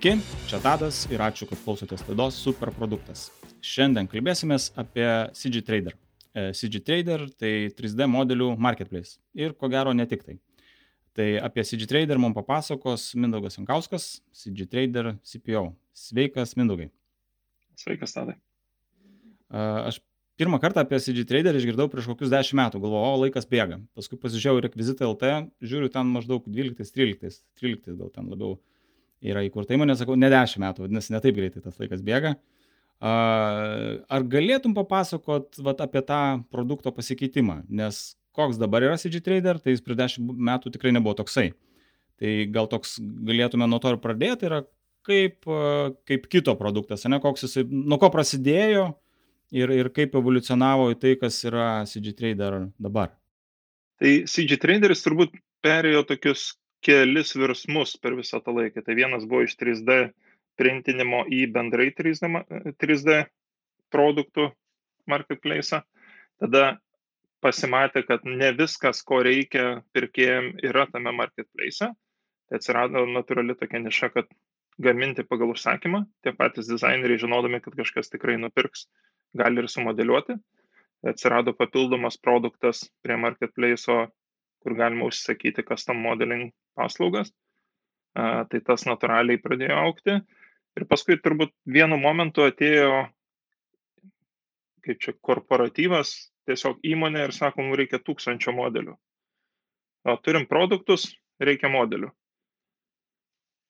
Sveiki, čia Tadas ir ačiū, kad klausotės laidos Superproduktas. Šiandien kalbėsimės apie CG Trader. E, CG Trader tai 3D modelių marketplace ir ko gero ne tik tai. Tai apie CG Trader mums papasakos Mindaugas Jankauskas, CG Trader CPO. Sveikas, Mindaugai. Sveikas, Tadai. E, aš pirmą kartą apie CG Trader išgirdau prieš kokius 10 metų, galvojau, o laikas bėga. Paskui pasižiūrėjau rekvizitą LT, žiūriu ten maždaug 12-13, 13 gal ten labiau yra įkurta įmonė, sakau, ne 10 metų, vadinasi, ne taip greitai tas laikas bėga. Ar galėtum papasakot vat, apie tą produkto pasikeitimą? Nes koks dabar yra CG Trader, tai jis prieš 10 metų tikrai nebuvo toksai. Tai gal toks galėtume nuo to ir pradėti, yra kaip, kaip kito produktas, ne koks jisai, nuo ko prasidėjo ir, ir kaip evoliucionavo į tai, kas yra CG Trader dabar. Tai CG Traderis turbūt perėjo tokius kelis virsmus per visą tą laiką. Tai vienas buvo iš 3D printinimo į bendrai 3D, 3D produktų marketplace. Tada pasimatė, kad ne viskas, ko reikia pirkėjim, yra tame marketplace. Tai atsirado natūrali tokia niša, kad gaminti pagal užsakymą. Tie patys dizaineriai, žinodami, kad kažkas tikrai nupirks, gali ir sumodeliuoti. Atsirado papildomas produktas prie marketplace, kur galima užsakyti custom modeling paslaugas. Tai tas natūraliai pradėjo aukti. Ir paskui turbūt vienu momentu atėjo, kaip čia, korporatyvas, tiesiog įmonė ir sako, mums reikia tūkstančio modelių. O turim produktus, reikia modelių.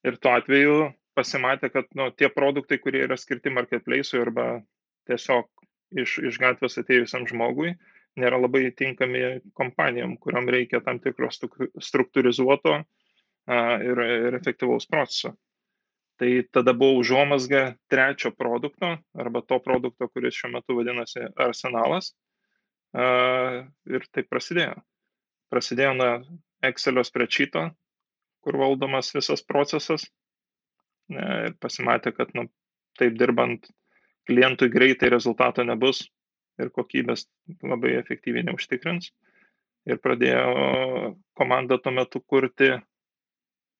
Ir tuo atveju pasimatė, kad nu, tie produktai, kurie yra skirti marketplace'ui arba tiesiog iš, iš gatvės atėjusiam žmogui, nėra labai tinkami kompanijom, kuriam reikia tam tikro struktūrizuoto ir, ir efektyvaus proceso. Tai tada buvo užuomasga trečio produkto arba to produkto, kuris šiuo metu vadinasi arsenalas. Ir tai prasidėjo. Prasidėjo nuo Excelio spreadsheeto, kur valdomas visas procesas. Ir pasimatė, kad nu, taip dirbant klientui greitai rezultato nebus ir kokybės labai efektyviai neužtikrins. Ir pradėjo komanda tuo metu kurti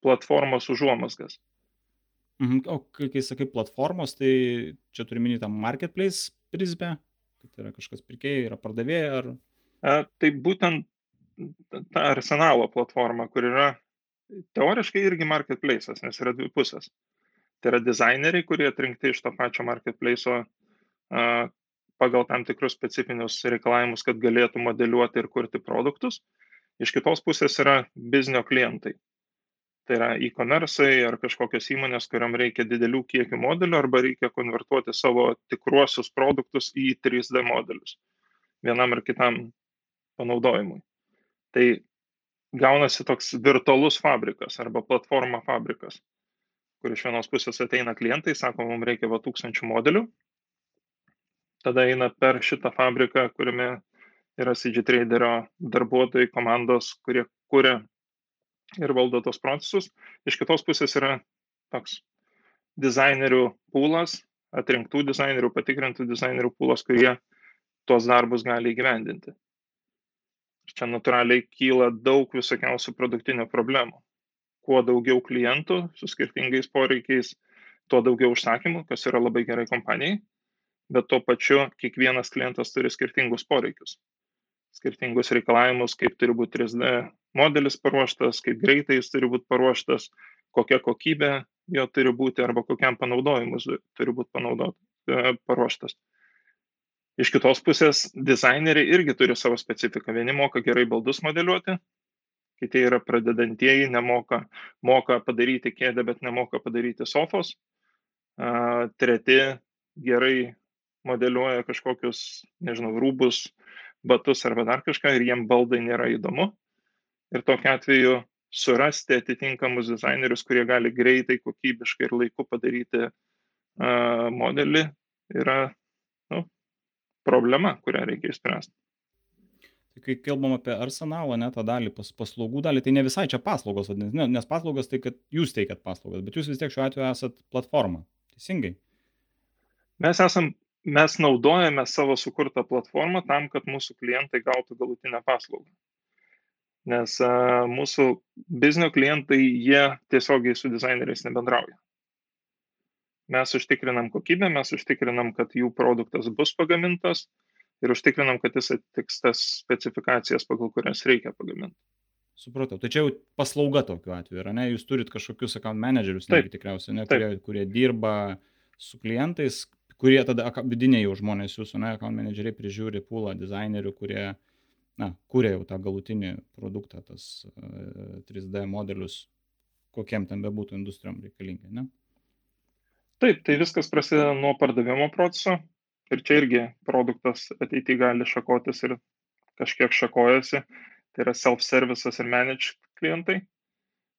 platformos užuomasgas. Mhm. O kai, kai sakai platformos, tai čia turi minėti tą marketplace prizmę, kad yra kažkas pirkėjai, yra pardavėjai ar... A, tai būtent ta arsenalo platforma, kur yra teoriškai irgi marketplace'as, nes yra dvi pusės. Tai yra dizaineriai, kurie atrinkti iš to pačio marketplace'o pagal tam tikrus specifinius reikalavimus, kad galėtų modeliuoti ir kurti produktus. Iš kitos pusės yra biznio klientai tai yra e-commerce'ai ar kažkokios įmonės, kuriam reikia didelių kiekių modelių arba reikia konvertuoti savo tikruosius produktus į 3D modelius vienam ar kitam panaudojimui. Tai gaunasi toks virtualus fabrikas arba platforma fabrikas, kur iš vienos pusės ateina klientai, sako, mums reikia va tūkstančių modelių, tada eina per šitą fabriką, kuriame yra CG traderio darbuotojai, komandos, kurie kuria ir valdo tos procesus. Iš kitos pusės yra toks dizainerių pūlas, atrinktų dizainerių, patikrintų dizainerių pūlas, kurie tuos darbus gali įgyvendinti. Čia natūraliai kyla daug visokiausių produktinių problemų. Kuo daugiau klientų su skirtingais poreikiais, tuo daugiau užsakymų, kas yra labai gerai kompanijai, bet tuo pačiu kiekvienas klientas turi skirtingus poreikius skirtingus reikalavimus, kaip turi būti 3D modelis paruoštas, kaip greitai jis turi būti paruoštas, kokia kokybė jo turi būti arba kokiam panaudojimus turi būti panaudot, e, paruoštas. Iš kitos pusės, dizaineriai irgi turi savo specifiką. Vieni moka gerai baldus modeliuoti, kiti yra pradedantieji, nemoka, moka padaryti kėdę, bet nemoka padaryti sofos. Treti gerai modeliuoja kažkokius, nežinau, rūbus, batus arba dar kažką ir jiem baldai nėra įdomu. Ir tokiu atveju surasti atitinkamus dizainerius, kurie gali greitai, kokybiškai ir laiku padaryti uh, modelį, yra nu, problema, kurią reikia išspręsti. Tai kai kalbam apie arsenalą, ne tą dalį, pas, paslaugų dalį, tai ne visai čia paslaugos, nes, nes paslaugos tai, kad jūs teikiat paslaugas, bet jūs vis tiek šiuo atveju esat platforma. Teisingai. Mes esam mes naudojame savo sukurtą platformą tam, kad mūsų klientai gautų galutinę paslaugą. Nes a, mūsų biznio klientai, jie tiesiogiai su dizaineriais nebendrauja. mes užtikrinam kokybę, mes užtikrinam, kad jų produktas bus pagamintas ir užtikrinam, kad jis atitiks tas specifikacijas, pagal kurias reikia pagaminti. Supratau. Tai čia jau paslauga tokiu atveju, ar ne? Jūs turit kažkokius account managerius, netgi tikriausiai, ne, kurie, kurie dirba su klientais, kurie tada vidiniai jau žmonės jūsų, ne, account manageriai prižiūri pūlą dizainerių, kurie, na, kuria jau tą galutinį produktą, tas uh, 3D modelius, kokiem ten bebūtų industrijom reikalingi, ne? Taip, tai viskas prasideda nuo pardavimo proceso ir čia irgi produktas ateityje gali šakotis ir kažkiek šakojasi tai yra self-services ir managed klientai.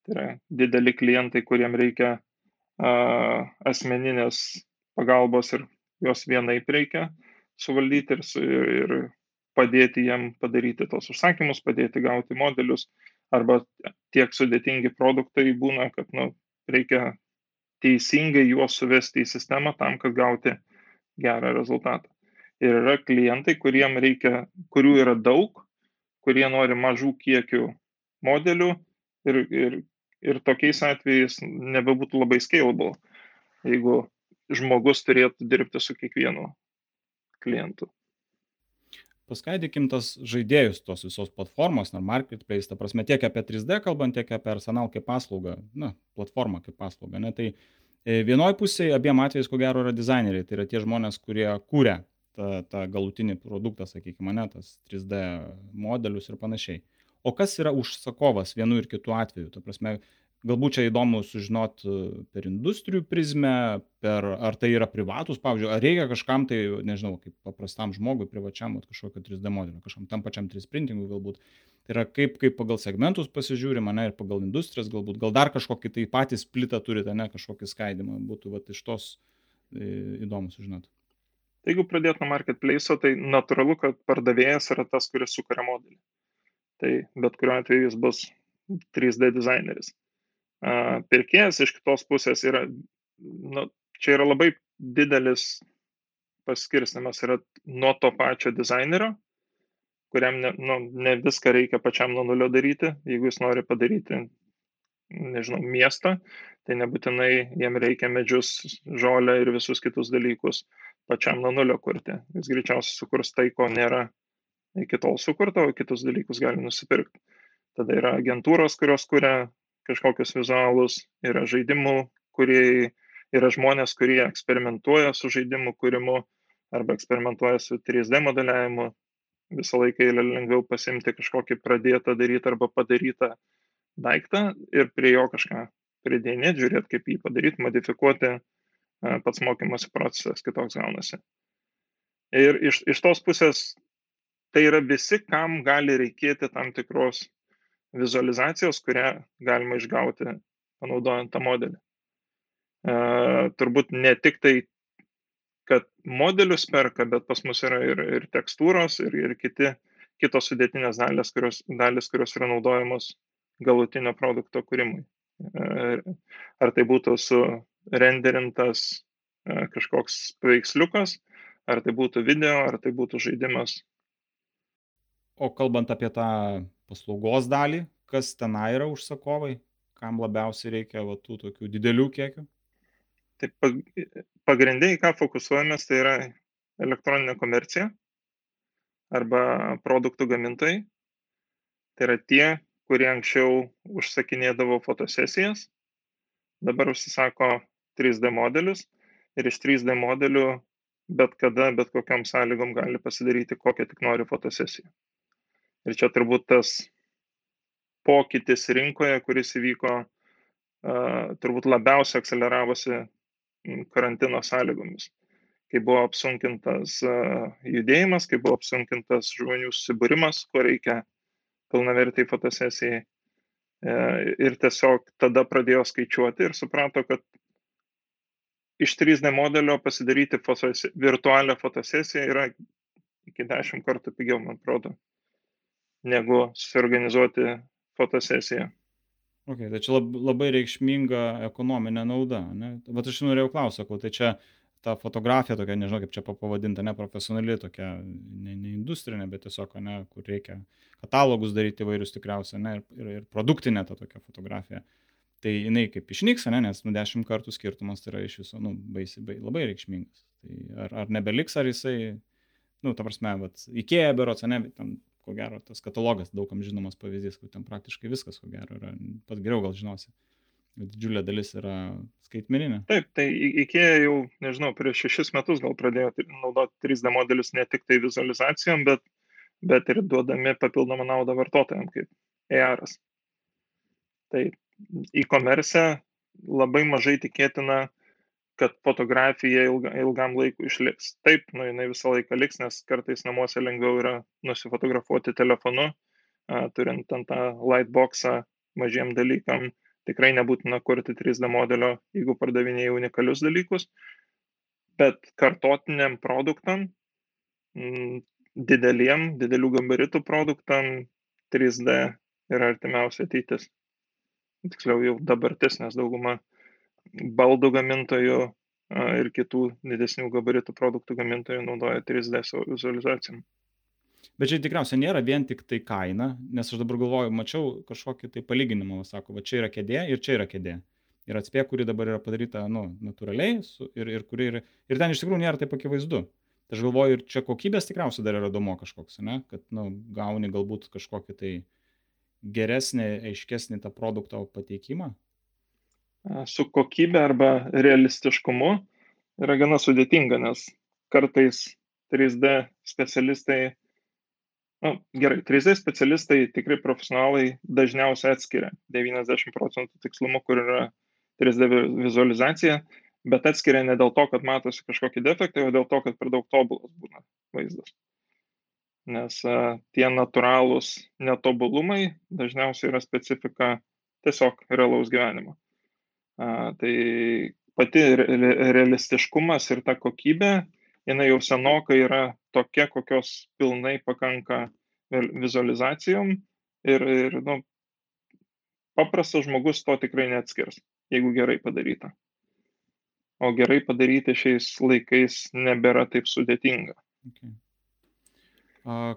Tai yra dideli klientai, kuriem reikia uh, asmeninės pagalbos ir jos vienaip reikia suvaldyti ir, ir padėti jiem padaryti tos užsakymus, padėti gauti modelius, arba tiek sudėtingi produktai būna, kad nu, reikia teisingai juos suvesti į sistemą tam, kad gauti gerą rezultatą. Ir yra klientai, reikia, kurių yra daug, kurie nori mažų kiekių modelių ir, ir, ir tokiais atvejais nebebūtų labai scalable, jeigu žmogus turėtų dirbti su kiekvienu klientu. Paskaidykim tas žaidėjus tos visos platformos, ar marketplace, ta prasme tiek apie 3D kalbant, tiek apie arsenal kaip paslaugą, na, platformą kaip paslaugą. Ne? Tai e, vienoje pusėje abiem atvejais, ko gero, yra dizaineriai, tai yra tie žmonės, kurie kūrė tą, tą galutinį produktą, sakykime, ne, tas 3D modelius ir panašiai. O kas yra užsakovas vienu ir kitu atveju? Ta prasme, galbūt čia įdomu sužinot e, per industrijų prizmę, per, ar tai yra privatus, pavyzdžiui, ar reikia kažkam tai, nežinau, kaip paprastam žmogui, privačiam, kažkokio 3D modelio, kažkam tam pačiam 3 printingui galbūt. Tai yra kaip, kaip pagal segmentus pasižiūrima, ne, ir pagal industrijas galbūt, gal dar kažkokį tai patys splitą turite, ne, kažkokį skaidimą, būtų va, iš tos e, įdomu sužinoti. Tai jeigu pradėt nuo marketplace'o, tai natūralu, kad pardavėjas yra tas, kuris sukuria modelį. Tai bet kuriuo atveju jis bus 3D dizaineris. Pirkėjas iš kitos pusės yra, nu, čia yra labai didelis paskirstimas, yra nuo to pačio dizainerio, kuriam ne, nu, ne viską reikia pačiam nuo nulio daryti, jeigu jis nori padaryti, nežinau, miestą, tai nebūtinai jiem reikia medžius, žolę ir visus kitus dalykus pačiam nuo nulio kurti. Jis greičiausiai sukurs tai, ko nėra iki tol sukurta, o kitus dalykus gali nusipirkti. Tada yra agentūros, kurios kuria kažkokius vizualus, yra žaidimų, kurie yra žmonės, kurie eksperimentuoja su žaidimų kūrimu arba eksperimentuoja su 3D modeliavimu. Visą laiką yra lengviau pasimti kažkokį pradėtą daryti arba padarytą daiktą ir prie jo kažką pridėnėti, žiūrėti, kaip jį padaryti, modifikuoti, pats mokymosi procesas kitoks gaunasi. Ir iš, iš tos pusės tai yra visi, kam gali reikėti tam tikros vizualizacijos, kurią galima išgauti panaudojant tą modelį. E, turbūt ne tik tai, kad modelius perka, bet pas mus yra ir, ir tekstūros, ir, ir kiti, kitos sudėtinės dalis kurios, dalis, kurios yra naudojamos galutinio produkto kūrimui. E, ar tai būtų su renderintas e, kažkoks paveiksliukas, ar tai būtų video, ar tai būtų žaidimas. O kalbant apie tą paslaugos dalį, kas ten yra užsakovai, kam labiausiai reikia va, tų tokių didelių kiekių? Tai pagrindai, ką fokusuojamės, tai yra elektroninė komercija arba produktų gamintojai. Tai yra tie, kurie anksčiau užsakinėdavo fotosesijas, dabar užsisako 3D modelius ir iš 3D modelių bet kada, bet kokiam sąlygom gali pasidaryti kokią tik nori fotosesiją. Ir čia turbūt tas pokytis rinkoje, kuris įvyko, turbūt labiausiai akceleravosi karantino sąlygomis. Kai buvo apsunkintas judėjimas, kai buvo apsunkintas žmonių susibūrimas, ko reikia pilnavertai fotosesijai. Uh, ir tiesiog tada pradėjo skaičiuoti ir suprato, kad iš 3D modelio pasidaryti fotosi, virtualią fotosesiją yra iki 10 kartų pigiau, man atrodo, negu susiorganizuoti fotosesiją. Ok, tai čia labai reikšminga ekonominė nauda. Ne? Bet aš norėjau klausyti, tai čia ta fotografija tokia, nežinau kaip čia pavadinta, neprofesionali, tokia, ne, ne industrinė, bet tiesiog, ne, kur reikia katalogus daryti įvairius tikriausiai, ne, ir, ir produktinė ta tokia fotografija. tai jinai kaip išnyks, ne, nes nu 10 kartų skirtumas tai yra iš viso, nu, baisi, bai, labai reikšmingas. Tai ar, ar nebeliks, ar jisai, nu, ta prasme, vat, Ikea berots, ne, bet ten, ko gero, tas katalogas daugam žinomas pavyzdys, kur ten praktiškai viskas, ko gero, yra, pats geriau gal žinosi. Didžiulė dalis yra skaitmeninė. Taip, tai IKEA jau, nežinau, prieš šešis metus gal pradėjo naudoti 3D modelius ne tik tai vizualizacijom, bet, bet ir duodami papildomą naudą vartotojams, kaip ERS. Tai e-commerce labai mažai tikėtina, kad fotografija ilga, ilgam laikui išliks. Taip, nu, jinai visą laiką liks, nes kartais namuose lengviau yra nusifotografuoti telefonu, a, turint ant tą lightboxą mažiem dalykam. Tikrai nebūtina kurti 3D modelio, jeigu pardavinėjai unikalius dalykus. Bet kartotiniam produktam, m, dideliem, didelių gabaritų produktam 3D yra artimiausia ateitis tiksliau jau dabartis, nes dauguma baldų gamintojų ir kitų didesnių gabaritų produktų gamintojų naudoja 3D vizualizacijom. Bet čia tikriausiai nėra vien tik tai kaina, nes aš dabar galvoju, mačiau kažkokį tai palyginimą, sako, va čia yra kėdė ir čia yra kėdė. Ir atspė, kuri dabar yra padaryta, nu, natūraliai su, ir, ir, kuri, ir, ir ten iš tikrųjų nėra taip akivaizdu. Tai aš galvoju, ir čia kokybės tikriausiai dar yra įdomu kažkoks, ne? kad, nu, gauni galbūt kažkokį tai geresnį, aiškesnį tą produkto pateikimą? Su kokybė arba realistiškumu yra gana sudėtinga, nes kartais 3D specialistai, na nu, gerai, 3D specialistai tikrai profesionalai dažniausiai atskiria 90 procentų tikslumu, kur yra 3D vizualizacija, bet atskiria ne dėl to, kad matosi kažkokį defektą, o dėl to, kad per daug tobulas būna vaizdas nes tie natūralūs netobulumai dažniausiai yra specifika tiesiog realaus gyvenimo. Tai pati realistiškumas ir ta kokybė, jinai jau senokai yra tokia, kokios pilnai pakanka vizualizacijom ir, ir nu, paprastas žmogus to tikrai neatskirs, jeigu gerai padaryta. O gerai padaryti šiais laikais nebėra taip sudėtinga. Okay.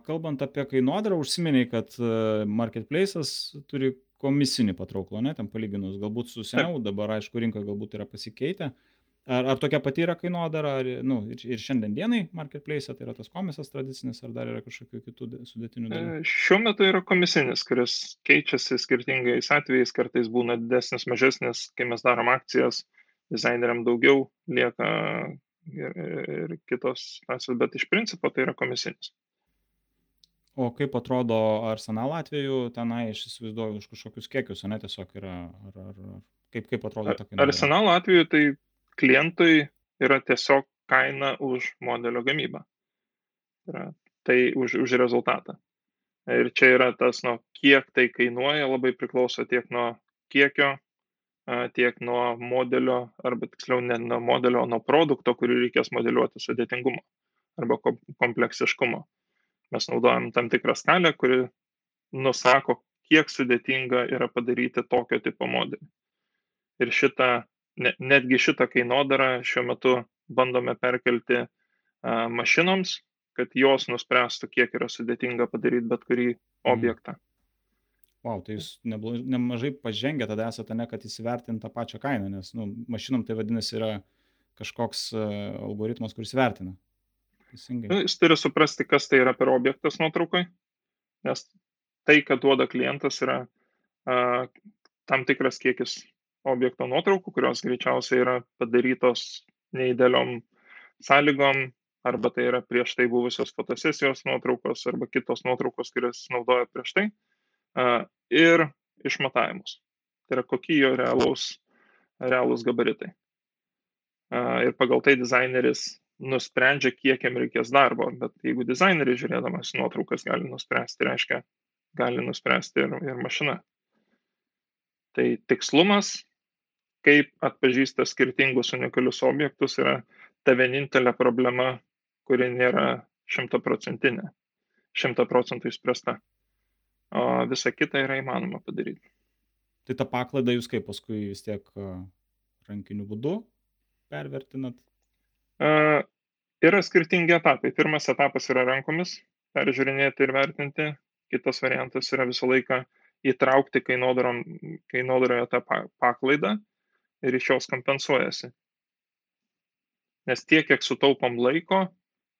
Kalbant apie kainodarą, užsiminiai, kad e, marketplace'as turi komisinį patrauklą, ne, ten palyginus, galbūt su seniau, dabar aišku, rinkoje galbūt yra pasikeitę. Ar, ar tokia pati yra kainodara, ar, nu, ir, ir šiandien dienai marketplace, tai yra tas komisas tradicinis, ar dar yra kažkokių kitų sudėtinių dalykų? E, šiuo metu yra komisinis, kuris keičiasi skirtingais atvejais, kartais būna didesnis, mažesnis, kai mes darom akcijas, dizaineriam daugiau lieka ir, ir kitos, bet iš principo tai yra komisinis. O kaip atrodo Arsenal atveju, tenai aš įsivaizduoju už kažkokius kiekius, ne tiesiog yra, ar, ar, ar kaip, kaip atrodo ta kaina? Arsenal atveju tai klientui yra tiesiog kaina už modelio gamybą. Yra tai už, už rezultatą. Ir čia yra tas, nu, kiek tai kainuoja, labai priklauso tiek nuo kiekio, tiek nuo modelio, arba tiksliau ne nuo modelio, o nuo produkto, kurį reikės modeliuoti sudėtingumo arba kompleksiškumo mes naudojam tam tikrą skalę, kuri nusako, kiek sudėtinga yra padaryti tokio tipo modelį. Ir šitą, ne, netgi šitą kainodarą šiuo metu bandome perkelti a, mašinoms, kad jos nuspręstų, kiek yra sudėtinga padaryti bet kurį mhm. objektą. Wow, tai jūs neblo, nemažai pažengę tada esate, ne, kad įsivertinti tą pačią kainą, nes nu, mašinom tai vadinasi yra kažkoks algoritmas, kuris vertina. Teisingai. Nu, jis turi suprasti, kas tai yra per objektas nuotraukai, nes tai, kad duoda klientas, yra a, tam tikras kiekis objekto nuotraukų, kurios greičiausiai yra padarytos neįdėliom sąlygom, arba tai yra prieš tai buvusios fotosesijos nuotraukos, arba kitos nuotraukos, kurias naudoja prieš tai, a, ir išmatavimus. Tai yra kokie jo realūs, realūs gabaritai. A, ir pagal tai dizaineris nusprendžia, kiek jam reikės darbo, bet jeigu dizaineris žiūrėdamas nuotraukas gali nuspręsti, reiškia, gali nuspręsti ir, ir mašina. Tai tikslumas, kaip atpažįsta skirtingus unikalius objektus, yra ta vienintelė problema, kuri nėra šimtaprocentinė, šimta procentų išspręsta. O visa kita yra įmanoma padaryti. Tai tą paklaidą jūs kaip paskui vis tiek rankiniu būdu pervertinat? Yra skirtingi etapai. Pirmas etapas yra rankomis peržiūrinėti ir vertinti. Kitas variantas yra visą laiką įtraukti kainodaroje tą paklaidą ir iš jos kompensuojasi. Nes tiek, kiek sutaupom laiko,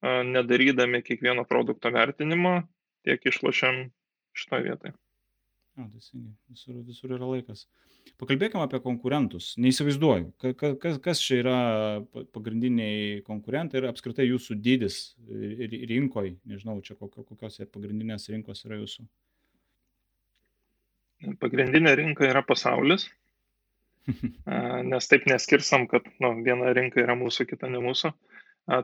nedarydami kiekvieno produkto vertinimo, tiek išlošiam šitoje vietoje. O, teisingai, visur, visur yra laikas. Pakalbėkime apie konkurentus. Neįsivaizduoju, kas, kas čia yra pagrindiniai konkurentai ir apskritai jūsų dydis rinkoje. Nežinau, čia kokios pagrindinės rinkos yra jūsų. Pagrindinė rinka yra pasaulis, nes taip neskirsam, kad nu, viena rinka yra mūsų, kita ne mūsų.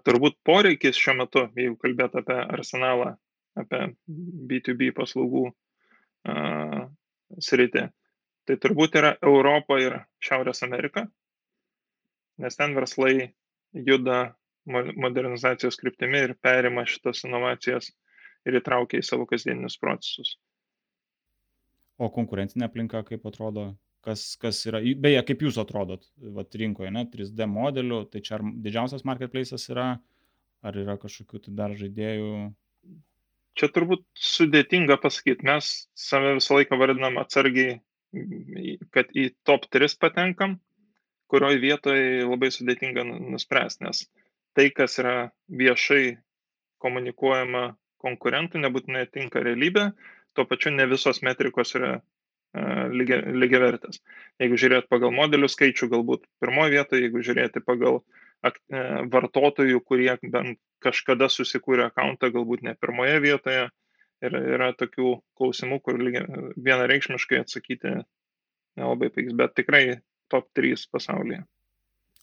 Turbūt poreikis šiuo metu, jeigu kalbėt apie arsenalą, apie B2B paslaugų sritį, tai turbūt yra Europa ir Šiaurės Amerika, nes ten verslai juda modernizacijos kryptimi ir perima šitas inovacijas ir įtraukia į savo kasdieninius procesus. O konkurencinė aplinka kaip atrodo, kas, kas yra, beje, kaip jūs atrodot vat, rinkoje, ne, 3D modelių, tai čia ar didžiausias marketplace'as yra, ar yra kažkokių tai dar žaidėjų? Čia turbūt sudėtinga pasakyti, mes save visą laiką vadinam atsargiai kad į top 3 patenkam, kurioje vietoje labai sudėtinga nu, nuspręsti, nes tai, kas yra viešai komunikuojama konkurentų, nebūtinai tinka realybė, tuo pačiu ne visos metrikos yra lygia, lygiavertės. Jeigu žiūrėt pagal modelių skaičių, galbūt pirmoje vietoje, jeigu žiūrėti pagal vartotojų, kurie bent kažkada susikūrė akantą, galbūt ne pirmoje vietoje, ir yra tokių klausimų, kur vienareikšmiškai atsakyti nelabai pavyks, bet tikrai top 3 pasaulyje.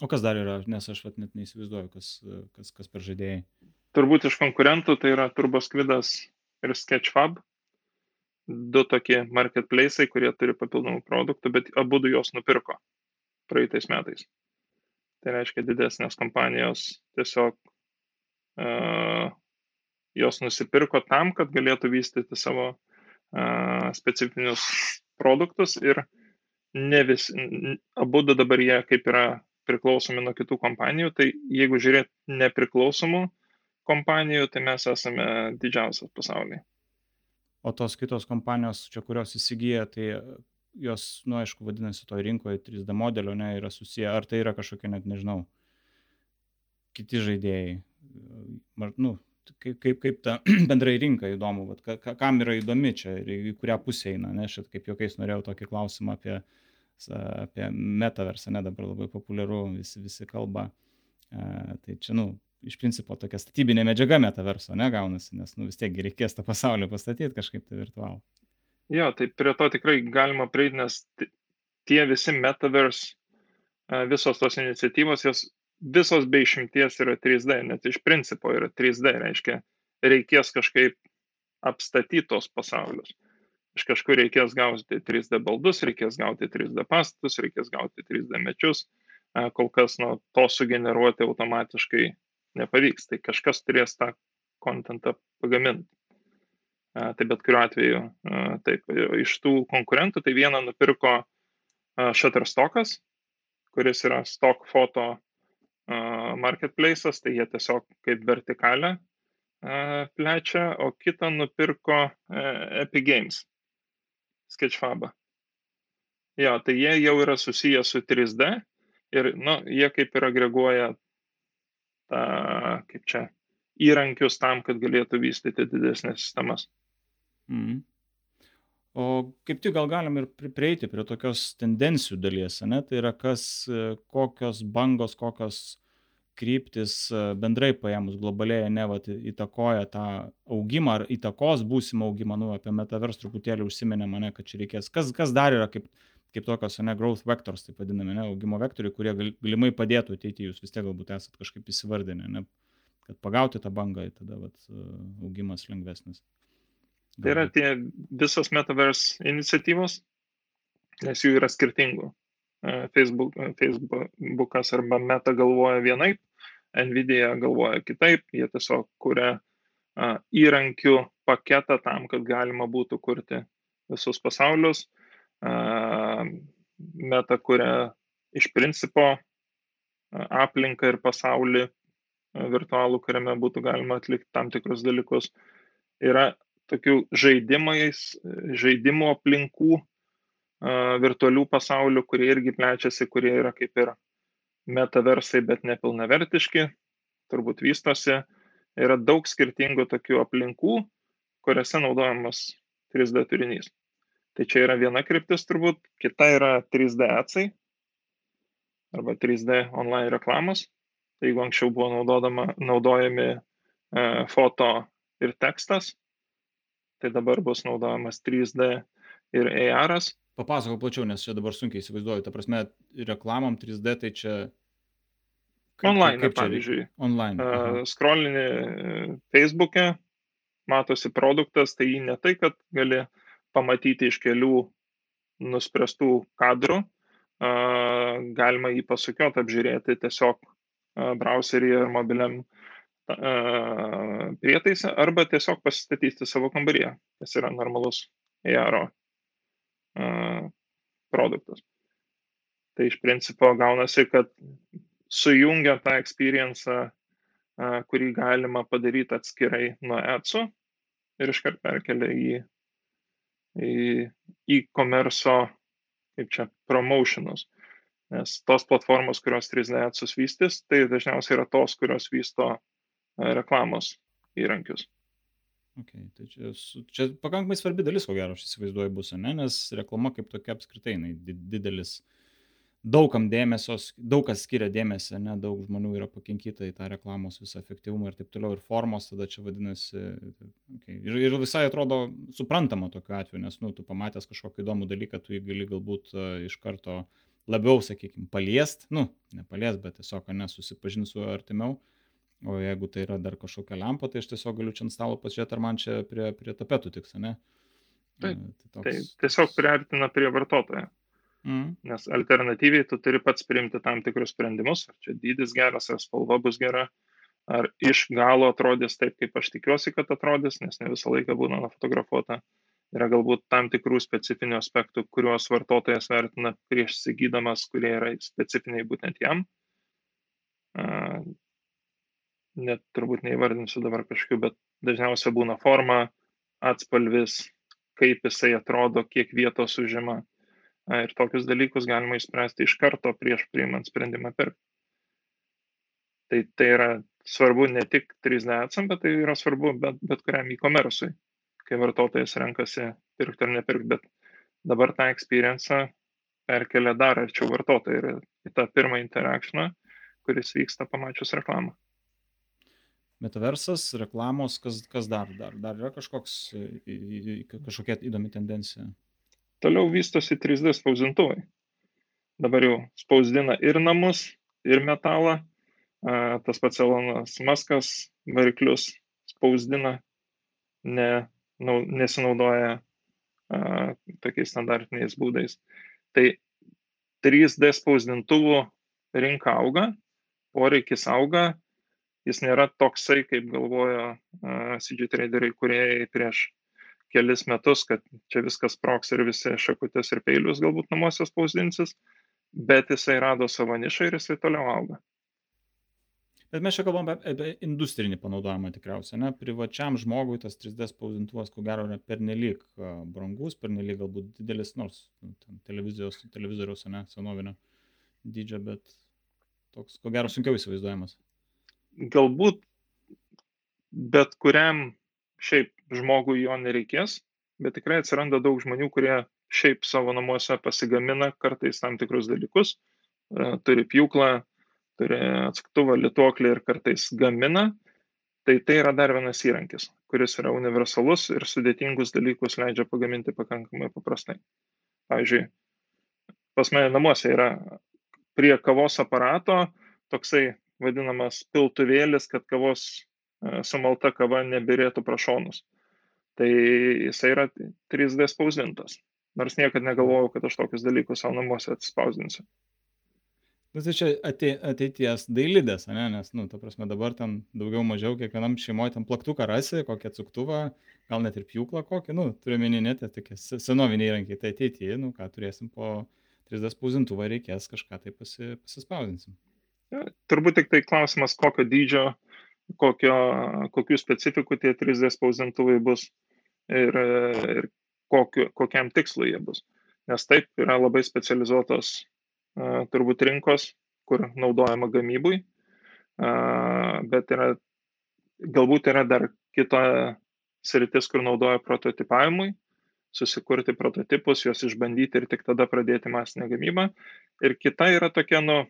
O kas dar yra, nes aš net neįsivaizduoju, kas, kas, kas per žaidėjai. Turbūt iš konkurentų tai yra Turboskvidas ir Sketchfab. Du tokie marketplace'ai, kurie turi papildomų produktų, bet abu du juos nupirko praeitais metais. Tai reiškia didesnės kompanijos tiesiog uh, jos nusipirko tam, kad galėtų vystyti savo uh, specifinius produktus ir ne vis, abu dabar jie kaip yra priklausomi nuo kitų kompanijų, tai jeigu žiūrėt nepriklausomų kompanijų, tai mes esame didžiausias pasaulyje. O tos kitos kompanijos, čia kurios įsigyja, tai jos, nu aišku, vadinasi, to rinkoje 3D modelio, ne, yra susiję, ar tai yra kažkokie, net nežinau, kiti žaidėjai, nu, kaip, kaip, kaip ta bendrai rinka įdomu, vat, ka, kam yra įdomi čia ir į kurią pusę eina, ne, šit kaip jokiais norėjau tokį klausimą apie, apie metaversą, ne dabar labai populiaru, visi, visi kalba. A, tai čia, nu, iš principo tokia statybinė medžiaga metaverso negaunasi, nes nu, vis tiek reikės tą pasaulį pastatyti kažkaip tai virtualų. Jo, tai prie to tikrai galima prieiti, nes tie visi metaverse, visos tos iniciatyvos, jos visos be išimties yra 3D, net iš principo yra 3D, reiškia, reikės kažkaip apstatyti tos pasaulius. Iš kažkur reikės gauti 3D baldus, reikės gauti 3D pastatus, reikės gauti 3D mečius, kol kas nuo to sugeneruoti automatiškai nepavyks, tai kažkas turės tą kontentą pagaminti. Tai bet kuriuo atveju, taip, iš tų konkurentų, tai vieną nupirko Shutterstockas, kuris yra stock foto marketplace'as, tai jie tiesiog kaip vertikalę plečia, o kitą nupirko Epic Games, Sketchfabą. Jo, tai jie jau yra susiję su 3D ir, nu, jie kaip ir agreguoja tą, kaip čia, įrankius tam, kad galėtų vystyti didesnės sistemas. Mm. O kaip tik gal galim ir prieiti prie tokios tendencijų dalies, ne? Tai yra kas, kokios bangos, kokios kryptis bendrai paėmus globaliai, ne, vat, įtakoja tą augimą ar įtakos būsimą augimą, nu, apie metavers truputėlį užsiminėm, ne, kad čia reikės. Kas, kas dar yra kaip, kaip tokios, ne, growth vectors, taip vadinami, ne, augimo vektoriai, kurie galimai padėtų ateiti, jūs vis tiek galbūt esat kažkaip įsivardinę, ne, kad pagauti tą bangą, tada vat, augimas lengvesnis. Tai yra tie visos metaverse iniciatyvos, nes jų yra skirtingų. E, Facebook, e, Facebookas arba Meta galvoja vienaip, Nvidia galvoja kitaip, jie tiesiog kuria įrankių paketą tam, kad galima būtų kurti visus pasaulius. Meta kuria iš principo aplinką ir pasaulį virtualų, kuriame būtų galima atlikti tam tikrus dalykus. Yra tokių žaidimais, žaidimų aplinkų, virtualių pasaulių, kurie irgi plečiasi, kurie yra kaip ir metaversai, bet nepilnavertiški, turbūt vystosi. Yra daug skirtingų tokių aplinkų, kuriuose naudojamas 3D turinys. Tai čia yra viena kryptis turbūt, kita yra 3D atsai arba 3D online reklamos. Jeigu anksčiau buvo naudojami e, foto ir tekstas, tai dabar bus naudojamas 3D ir AR. -as. Papasakok plačiau, nes čia dabar sunkiai įsivaizduoju. Ta prasme, reklamom 3D tai čia... Kaip, online, kaip čia, pavyzdžiui. Online. Uh, scrollini Facebook'e, matosi produktas, tai ne tai, kad gali pamatyti iš kelių nuspręstų kadrų, uh, galima jį pasukiot, apžiūrėti tiesiog uh, browseryje ar mobiliam prietaisą arba tiesiog pasistatyti savo kambaryje, kas yra normalus AR produktas. Tai iš principo gaunasi, kad sujungia tą experience, kurį galima padaryti atskirai nuo ETSO ir iškart perkelia į e-commerce, kaip čia, promotionus. Nes tos platformos, kurios 3D atsus vystys, tai dažniausiai yra tos, kurios vysto reklamos įrankius. Okay, tai čia, čia pakankamai svarbi dalis, ko gero, aš įsivaizduoju bus, ne? nes reklama kaip tokia apskritai, jinai didelis, daugam dėmesio, daug kas skiria dėmesį, ne, daug žmonių yra pakinkyta į tą reklamos visą efektyvumą ir taip toliau, ir formos tada čia vadinasi, okay. ir, ir visai atrodo suprantama tokiu atveju, nes, nu, tu pamatęs kažkokį įdomų dalyką, tu jį gali galbūt uh, iš karto labiau, sakykime, paliest, nu, ne paliest, bet tiesiog, ne, susipažinti su artimiau. Uh, O jeigu tai yra dar kažkokia lempa, tai aš tiesiog galiu čia ant stalo pasižiūrėti, ar man čia prie, prie tapetų tiks, ne? Taip, tai, toks... tai tiesiog priartina prie vartotojo. Mm. Nes alternatyviai tu turi pats priimti tam tikrus sprendimus, ar čia dydis geras, ar spalva bus gera, ar iš galo atrodys taip, kaip aš tikiuosi, kad atrodys, nes ne visą laiką būna nufotografuota. Yra galbūt tam tikrų specifinių aspektų, kuriuos vartotojas vertina prieš įsigydamas, kurie yra specifiniai būtent jam net turbūt neįvardinsiu dabar kažkokiu, bet dažniausiai būna forma, atspalvis, kaip jisai atrodo, kiek vietos užima. Ir tokius dalykus galima išspręsti iš karto prieš priimant sprendimą pirkti. Tai, tai yra svarbu ne tik 3D atsam, bet tai yra svarbu bet, bet kuriam e-commerce'ui, kai vartotojas renkasi pirkti ar nepirkti, bet dabar tą experience perkelia dar arčiau vartotojų ir į tą pirmą interakciją, kuris vyksta pamačius reklamą metaversas, reklamos, kas, kas dar, dar, dar yra kažkoks, kažkokia įdomi tendencija. Toliau vystosi 3D spausdintuvai. Dabar jau spausdina ir namus, ir metalą. Tas pats Elonas Maskas variklius spausdina, ne, nau, nesinaudoja a, tokiais standartiniais būdais. Tai 3D spausdintuvų rinka auga, poreikis auga, jis nėra toksai, kaip galvojo CG traderiai, kurie prieš kelis metus, kad čia viskas proks ir visi šakutės ir peilius galbūt namuose spausdinsis, bet jisai rado savo nišą ir jisai toliau auga. Bet mes čia kalbame apie, apie industrinį panaudojimą tikriausiai, ne? Privačiam žmogui tas 3D spausdintuvas, ko gero, yra pernelyg brangus, pernelyg galbūt didelis, nors nu, televizijos, televizoriaus, ne, senovinio dydžio, bet toks, ko gero, sunkiau įsivaizduojamas galbūt bet kuriam šiaip žmogui jo nereikės, bet tikrai atsiranda daug žmonių, kurie šiaip savo namuose pasigamina kartais tam tikrus dalykus, e, turi pjūklą, turi atsuktuvą, lituoklį ir kartais gamina. Tai tai yra dar vienas įrankis, kuris yra universalus ir sudėtingus dalykus leidžia pagaminti pakankamai paprastai. Pavyzdžiui, pas mane namuose yra prie kavos aparato toksai vadinamas piltuvėlis, kad kavos e, sumalta kava nebirėtų prašonus. Tai jisai yra 3D spausdintas. Nors niekada negalvojau, kad aš tokius dalykus savo namuose atspausdinsiu. Nu, tai čia ateities dailidės, ne? nes, nu, ta prasme, dabar ten daugiau mažiau kiekvienam šeimoje ten plaktuką rasi, kokią atsuktuvą, gal net ir pjūklą kokį, nu, turiu minį net tokie senoviniai įrankiai, tai ateityje, nu, ką turėsim po 3D spausdintuvą, reikės kažką tai pasi, pasispausdinsim. Turbūt tik tai klausimas, kokio dydžio, kokio, kokių specifikų tie 3D spausdintuvai bus. ir, ir kokiu, kokiam tikslui jie bus. Nes taip yra labai specializuotos turbūt rinkos, kur naudojama gamybui, bet yra, galbūt yra dar kita sritis, kur naudoja prototipavimui, susikurti prototipus, juos išbandyti ir tik tada pradėti masinę gamybą. Ir kita yra tokia, nu,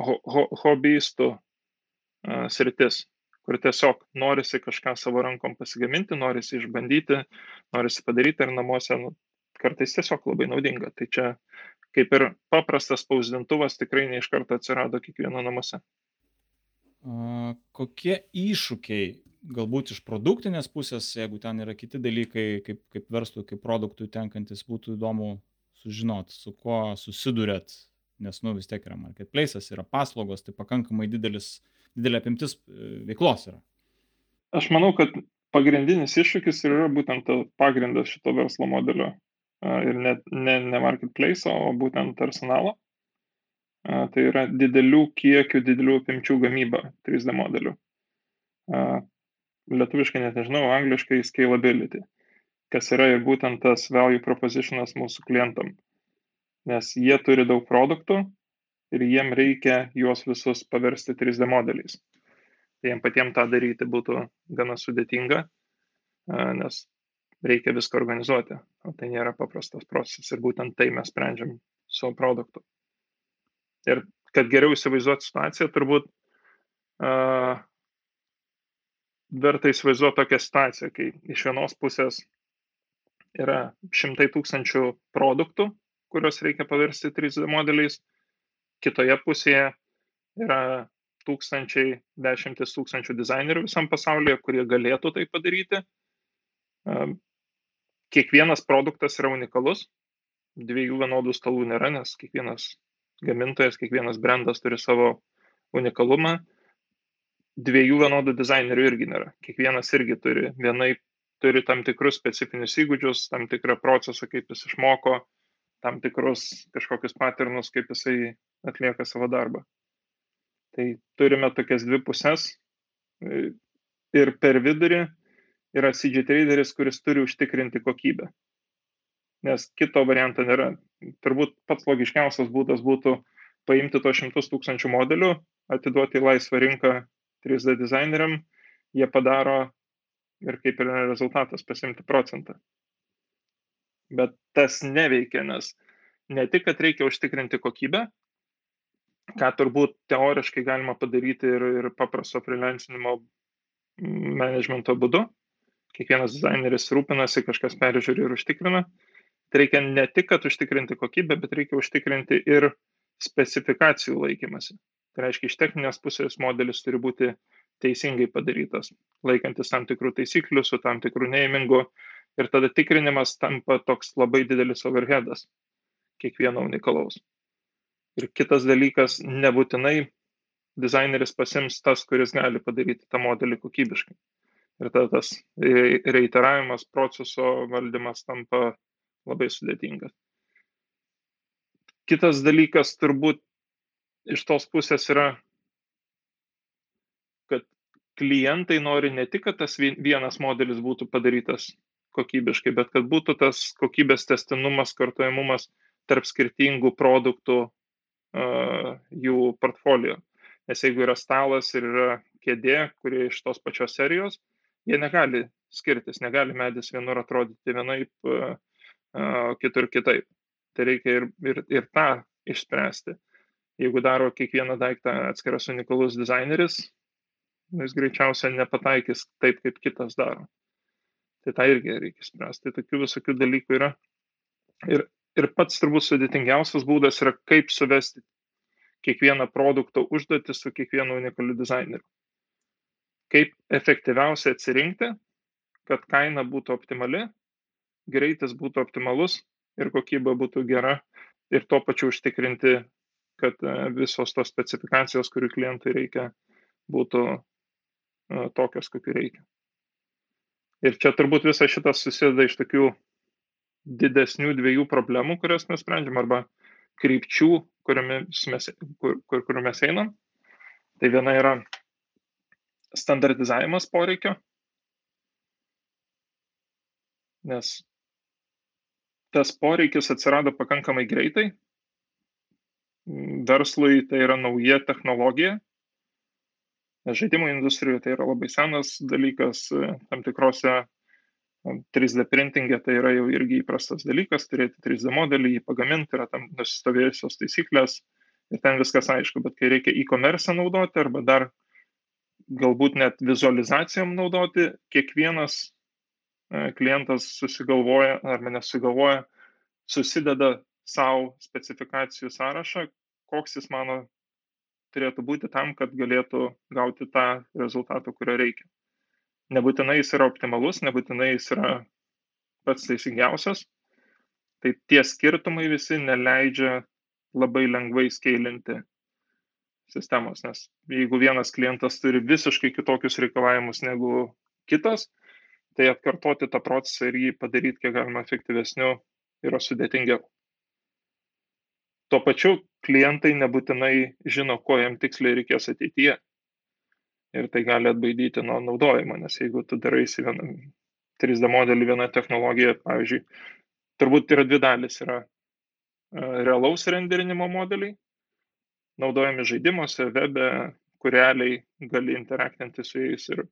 ho, ho, hobbyistų uh, sritis, kur tiesiog norisi kažką savo rankom pasigaminti, norisi išbandyti, norisi padaryti ir namuose nu, kartais tiesiog labai naudinga. Tai čia kaip ir paprastas spausdintuvas tikrai ne iš karto atsirado kiekvieno namuose. A, kokie iššūkiai galbūt iš produktinės pusės, jeigu ten yra kiti dalykai, kaip, kaip verslui, kaip produktui tenkantis, būtų įdomu sužinoti, su kuo susidurėt, nes, nu, vis tiek yra marketplace'as, yra paslaugos, tai pakankamai didelis, didelė apimtis e, veiklos yra. Aš manau, kad pagrindinis iššūkis yra būtent pagrindas šito verslo modelio ir ne, ne, ne marketplace, o būtent arsenalo. Tai yra didelių kiekių, didelių apimčių gamyba 3D modelių lietuviškai net nežinau, angliškai scalability, kas yra ir būtent tas value propositionas mūsų klientam. Nes jie turi daug produktų ir jiem reikia juos visus paversti 3D modeliais. Tai jiem patiems tą daryti būtų gana sudėtinga, nes reikia viską organizuoti, o tai nėra paprastas procesas ir būtent tai mes sprendžiam su produktu. Ir kad geriau įsivaizduoti situaciją, turbūt uh, verta įsivaizduoti tokią situaciją, kai iš vienos pusės yra šimtai tūkstančių produktų, kuriuos reikia paversti 3D modeliais, kitoje pusėje yra tūkstančiai, dešimtis tūkstančių dizainerių visam pasaulyje, kurie galėtų tai padaryti. Kiekvienas produktas yra unikalus, dviejų vienodų stalų nėra, nes kiekvienas gamintojas, kiekvienas brandas turi savo unikalumą dviejų vienodų dizainerių irgi nėra. Kiekvienas irgi turi vienai turi tam tikrus specifinius įgūdžius, tam tikrą procesą, kaip jis išmoko, tam tikrus kažkokius paternus, kaip jisai atlieka savo darbą. Tai turime tokias dvi pusės ir per vidurį yra CG traderis, kuris turi užtikrinti kokybę. Nes kito varianto nėra. Turbūt pats logiškiausias būdas būtų paimti to šimtus tūkstančių modelių, atiduoti į laisvą rinką 3D dizaineriam, jie padaro ir kaip yra rezultatas pasimti procentą. Bet tas neveikia, nes ne tik, kad reikia užtikrinti kokybę, ką turbūt teoriškai galima padaryti ir, ir paprasto freelancinimo managemento būdu. Kiekvienas dizaineris rūpinasi, kažkas peržiūri ir užtikrina. Tai reikia ne tik, kad užtikrinti kokybę, bet reikia užtikrinti ir specifikacijų laikymasi. Tai reiškia, iš techninės pusės modelis turi būti teisingai padarytas, laikantis tam tikrų taisyklių, su tam tikrų neimingu. Ir tada tikrinimas tampa toks labai didelis overheadas kiekvieno unikalaus. Ir kitas dalykas, nebūtinai dizaineris pasims tas, kuris gali padaryti tą modelį kokybiškai. Ir tada tas reiteravimas, proceso valdymas tampa labai sudėtingas. Kitas dalykas turbūt iš tos pusės yra, kad klientai nori ne tik, kad tas vienas modelis būtų padarytas kokybiškai, bet kad būtų tas kokybės testinumas, kartojamumas tarp skirtingų produktų uh, jų portfolio. Nes jeigu yra stalas ir yra kėdė, kurie iš tos pačios serijos, jie negali skirtis, negali medis vienur atrodyti vienaip, uh, uh, kitur kitaip. Tai reikia ir, ir, ir tą išspręsti jeigu daro kiekvieną daiktą atskiras unikalus dizaineris, jis greičiausiai nepataikys taip, kaip kitas daro. Tai tą irgi reikia spręsti. Tai tokių visokių dalykų yra. Ir, ir pats turbūt sudėtingiausias būdas yra, kaip suvesti kiekvieną produkto užduotį su kiekvienu unikaliu dizaineriu. Kaip efektyviausiai atsirinkti, kad kaina būtų optimali, greitis būtų optimalus ir kokybė būtų gera ir tuo pačiu užtikrinti kad e, visos tos specifikacijos, kurių klientui reikia, būtų e, tokios, kokių reikia. Ir čia turbūt visas šitas susideda iš tokių didesnių dviejų problemų, kurias mes sprendžiam, arba krypčių, kuriomis mes, kur, kur, kur mes einam. Tai viena yra standartizavimas poreikio. nes tas poreikis atsirado pakankamai greitai. Verslui tai yra nauja technologija. Žaidimų industrijoje tai yra labai senas dalykas, tam tikrose 3D printingė tai yra jau irgi įprastas dalykas, turėti 3D modelį, jį pagaminti, yra tam nusistovėjusios taisyklės ir ten viskas aišku, bet kai reikia e-commerce naudoti arba dar galbūt net vizualizacijom naudoti, kiekvienas e, klientas susigalvoja arba nesusigalvoja, susideda savo specifikacijų sąrašą, koks jis mano turėtų būti tam, kad galėtų gauti tą rezultatą, kurio reikia. Nebūtinai jis yra optimalus, nebūtinai jis yra pats teisingiausias. Tai tie skirtumai visi neleidžia labai lengvai skailinti sistemos, nes jeigu vienas klientas turi visiškai kitokius reikalavimus negu kitas, tai atkartoti tą procesą ir jį padaryti kiek galima efektyvesniu yra sudėtingiau. Tuo pačiu klientai nebūtinai žino, ko jam tiksliai reikės ateityje. Ir tai gali atbaidyti nuo naudojimo, nes jeigu tu daraisi vieną 3D modelį, vieną technologiją, pavyzdžiui, turbūt yra dvi dalis. Yra realaus renderinimo modeliai, naudojami žaidimuose, webe, kur realiai gali interaktinti su jais ir,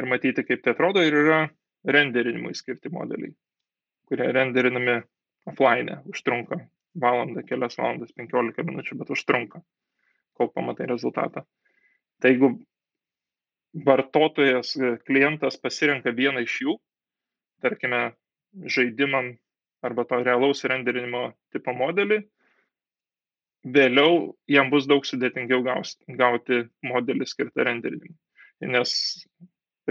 ir matyti, kaip tai atrodo. Ir yra renderinimui skirti modeliai, kurie renderinami offline, užtrunka valandą, kelias valandas, 15 minučių, bet užtrunka, kol pamatai rezultatą. Tai jeigu vartotojas, klientas pasirenka vieną iš jų, tarkime, žaidimam arba to realaus renderinimo tipo modelį, vėliau jam bus daug sudėtingiau gauti modelį skirtą renderinimui. Nes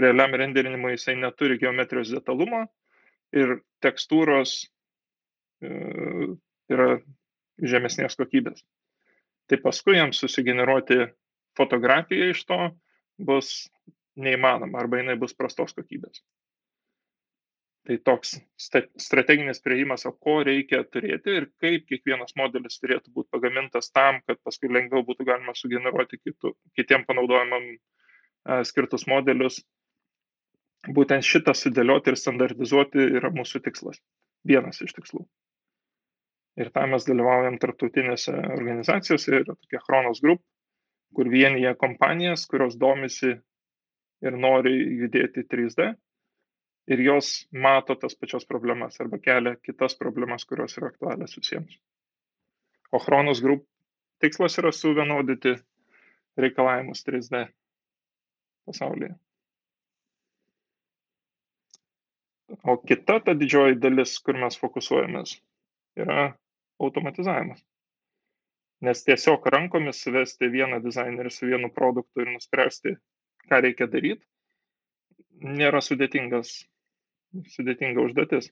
realiam renderinimui jisai neturi geometrijos detalumo ir tekstūros e, yra žemesnės kokybės. Tai paskui jam susigeneruoti fotografiją iš to bus neįmanoma arba jinai bus prastos kokybės tai toks strateginis priėjimas, o ko reikia turėti ir kaip kiekvienas modelis turėtų būti pagamintas tam, kad paskui lengviau būtų galima sugeneruoti kitų, kitiem panaudojimam skirtus modelius. Būtent šitą sudėlioti ir standartizuoti yra mūsų tikslas. Vienas iš tikslų. Ir tam mes dalyvaujam tarptautinėse organizacijose, yra tokia Chronos Group, kur vienyje kompanijas, kurios domisi ir nori judėti 3D ir jos mato tas pačias problemas arba kelia kitas problemas, kurios yra aktualios visiems. O Chronos Group tikslas yra suvienodyti reikalavimus 3D pasaulyje. O kita ta didžioji dalis, kur mes fokusuojamės, yra automatizavimas. Nes tiesiog rankomis suvesti vieną dizainerį su vienu produktu ir nuspręsti, ką reikia daryti, nėra sudėtingas sudėtinga užduotis.